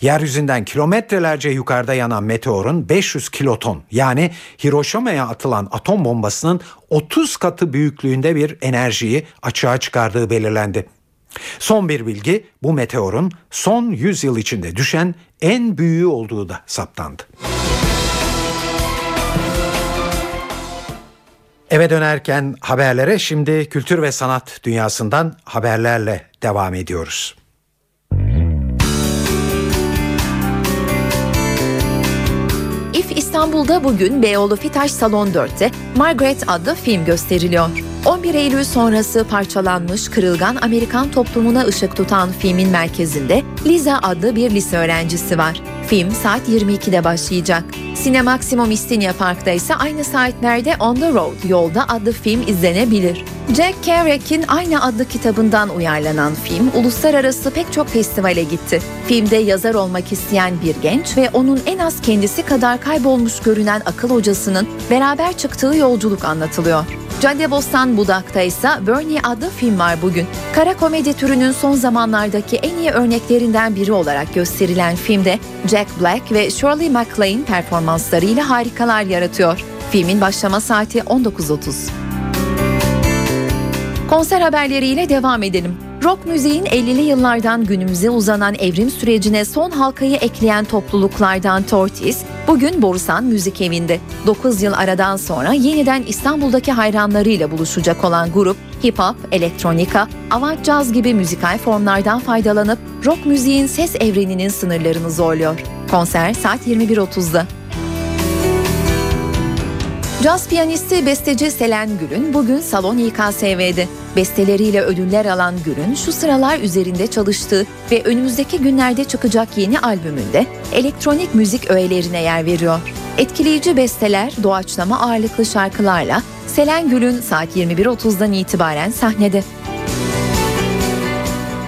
Yeryüzünden kilometrelerce yukarıda yanan meteorun 500 kiloton yani Hiroşima'ya atılan atom bombasının 30 katı büyüklüğünde bir enerjiyi açığa çıkardığı belirlendi. Son bir bilgi bu meteorun son 100 yıl içinde düşen en büyüğü olduğu da saptandı. Eve dönerken haberlere şimdi kültür ve sanat dünyasından haberlerle devam ediyoruz. İF İstanbul'da bugün Beyoğlu Fitaş Salon 4'te Margaret adlı film gösteriliyor. 11 Eylül sonrası parçalanmış kırılgan Amerikan toplumuna ışık tutan filmin merkezinde Liza adlı bir lise öğrencisi var. Film saat 22'de başlayacak. Cinemaximum İstinye Park'ta ise aynı saatlerde On the Road yolda adlı film izlenebilir. Jack Kerouac'in aynı adlı kitabından uyarlanan film uluslararası pek çok festivale gitti. Filmde yazar olmak isteyen bir genç ve onun en az kendisi kadar kaybolmuş görünen akıl hocasının beraber çıktığı yolculuk anlatılıyor. Caddebostan Budak'ta ise Bernie adlı film var bugün. Kara komedi türünün son zamanlardaki en iyi örneklerinden biri olarak gösterilen filmde Jack Black ve Shirley MacLaine performanslarıyla harikalar yaratıyor. Filmin başlama saati 19.30. Konser haberleriyle devam edelim. Rock müziğin 50'li yıllardan günümüze uzanan evrim sürecine son halkayı ekleyen topluluklardan Tortoise, bugün Borusan Müzik Evi'nde. 9 yıl aradan sonra yeniden İstanbul'daki hayranlarıyla buluşacak olan grup, hip hop, elektronika, avant jazz gibi müzikal formlardan faydalanıp rock müziğin ses evreninin sınırlarını zorluyor. Konser saat 21.30'da. Caz piyanisti besteci Selen Gül'ün bugün Salon İKSV'de. Besteleriyle ödüller alan Gül'ün şu sıralar üzerinde çalıştığı ve önümüzdeki günlerde çıkacak yeni albümünde elektronik müzik öğelerine yer veriyor. Etkileyici besteler, doğaçlama ağırlıklı şarkılarla Selen Gül'ün saat 21.30'dan itibaren sahnede.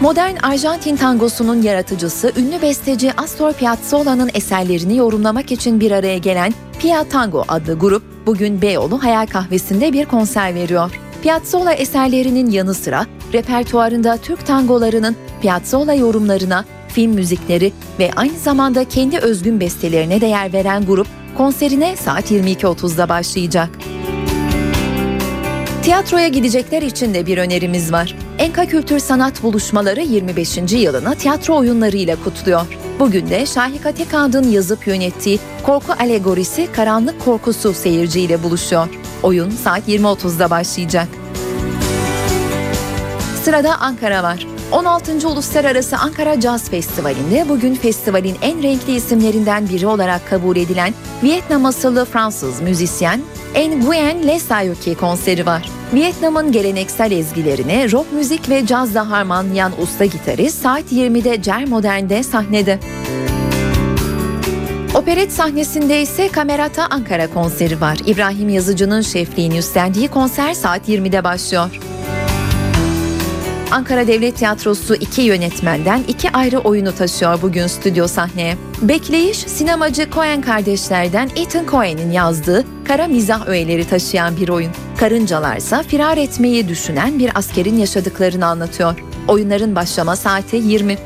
Modern Arjantin tangosunun yaratıcısı ünlü besteci Astor Piazzolla'nın eserlerini yorumlamak için bir araya gelen Pia Tango adlı grup bugün Beyoğlu Hayal Kahvesi'nde bir konser veriyor. Piazzolla eserlerinin yanı sıra repertuarında Türk tangolarının Piazzolla yorumlarına, film müzikleri ve aynı zamanda kendi özgün bestelerine de yer veren grup konserine saat 22.30'da başlayacak. Tiyatroya gidecekler için de bir önerimiz var. Enka Kültür Sanat Buluşmaları 25. yılını tiyatro oyunlarıyla kutluyor. Bugün de Şahika Tekad'ın yazıp yönettiği Korku Alegorisi Karanlık Korkusu seyirciyle buluşuyor. Oyun saat 20.30'da başlayacak. Sırada Ankara var. 16. Uluslararası Ankara Caz Festivali'nde bugün festivalin en renkli isimlerinden biri olarak kabul edilen Vietnam asıllı Fransız müzisyen Nguyen Le Sayuki konseri var. Vietnam'ın geleneksel ezgilerini rock müzik ve cazla harmanlayan usta gitarist saat 20'de Cer Modern'de sahnede. Operet sahnesinde ise Kamerata Ankara konseri var. İbrahim Yazıcı'nın şefliğini üstlendiği konser saat 20'de başlıyor. Ankara Devlet Tiyatrosu iki yönetmenden iki ayrı oyunu taşıyor bugün stüdyo sahneye. Bekleyiş, sinemacı Coen kardeşlerden Ethan Coen'in yazdığı kara mizah öğeleri taşıyan bir oyun. Karıncalarsa firar etmeyi düşünen bir askerin yaşadıklarını anlatıyor. Oyunların başlama saati 20.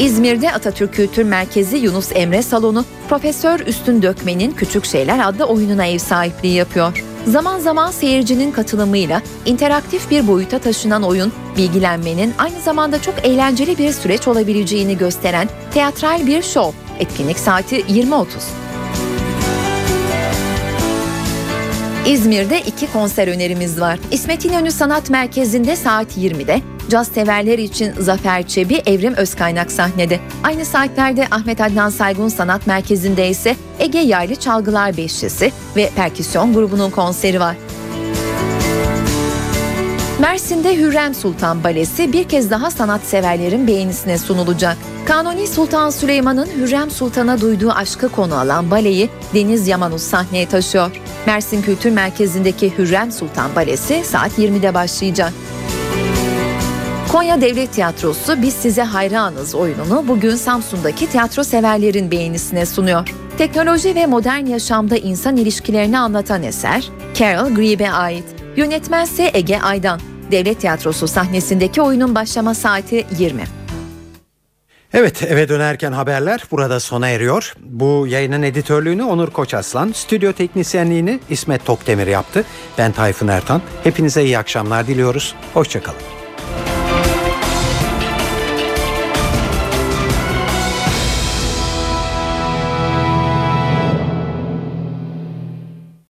İzmir'de Atatürk Kültür Merkezi Yunus Emre Salonu, Profesör Üstün Dökmen'in Küçük Şeyler adlı oyununa ev sahipliği yapıyor. Zaman zaman seyircinin katılımıyla interaktif bir boyuta taşınan oyun, bilgilenmenin aynı zamanda çok eğlenceli bir süreç olabileceğini gösteren teatral bir şov. Etkinlik saati 20.30. İzmir'de iki konser önerimiz var. İsmet İnönü Sanat Merkezi'nde saat 20'de, caz severler için Zafer Çebi, Evrim Özkaynak sahnede. Aynı saatlerde Ahmet Adnan Saygun Sanat Merkezi'nde ise Ege Yaylı Çalgılar Beşlisi ve Perküsyon grubunun konseri var. Mersin'de Hürrem Sultan Balesi bir kez daha sanatseverlerin beğenisine sunulacak. Kanuni Sultan Süleyman'ın Hürrem Sultan'a duyduğu aşkı konu alan baleyi Deniz Yamanus sahneye taşıyor. Mersin Kültür Merkezi'ndeki Hürrem Sultan Balesi saat 20'de başlayacak. Konya Devlet Tiyatrosu Biz Size Hayranız oyununu bugün Samsun'daki tiyatro severlerin beğenisine sunuyor. Teknoloji ve modern yaşamda insan ilişkilerini anlatan eser Carol Greave'e ait. Yönetmense Ege Aydan. Devlet Tiyatrosu sahnesindeki oyunun başlama saati 20. Evet eve dönerken haberler burada sona eriyor. Bu yayının editörlüğünü Onur Koçaslan, stüdyo teknisyenliğini İsmet Tokdemir yaptı. Ben Tayfun Ertan. Hepinize iyi akşamlar diliyoruz. Hoşçakalın.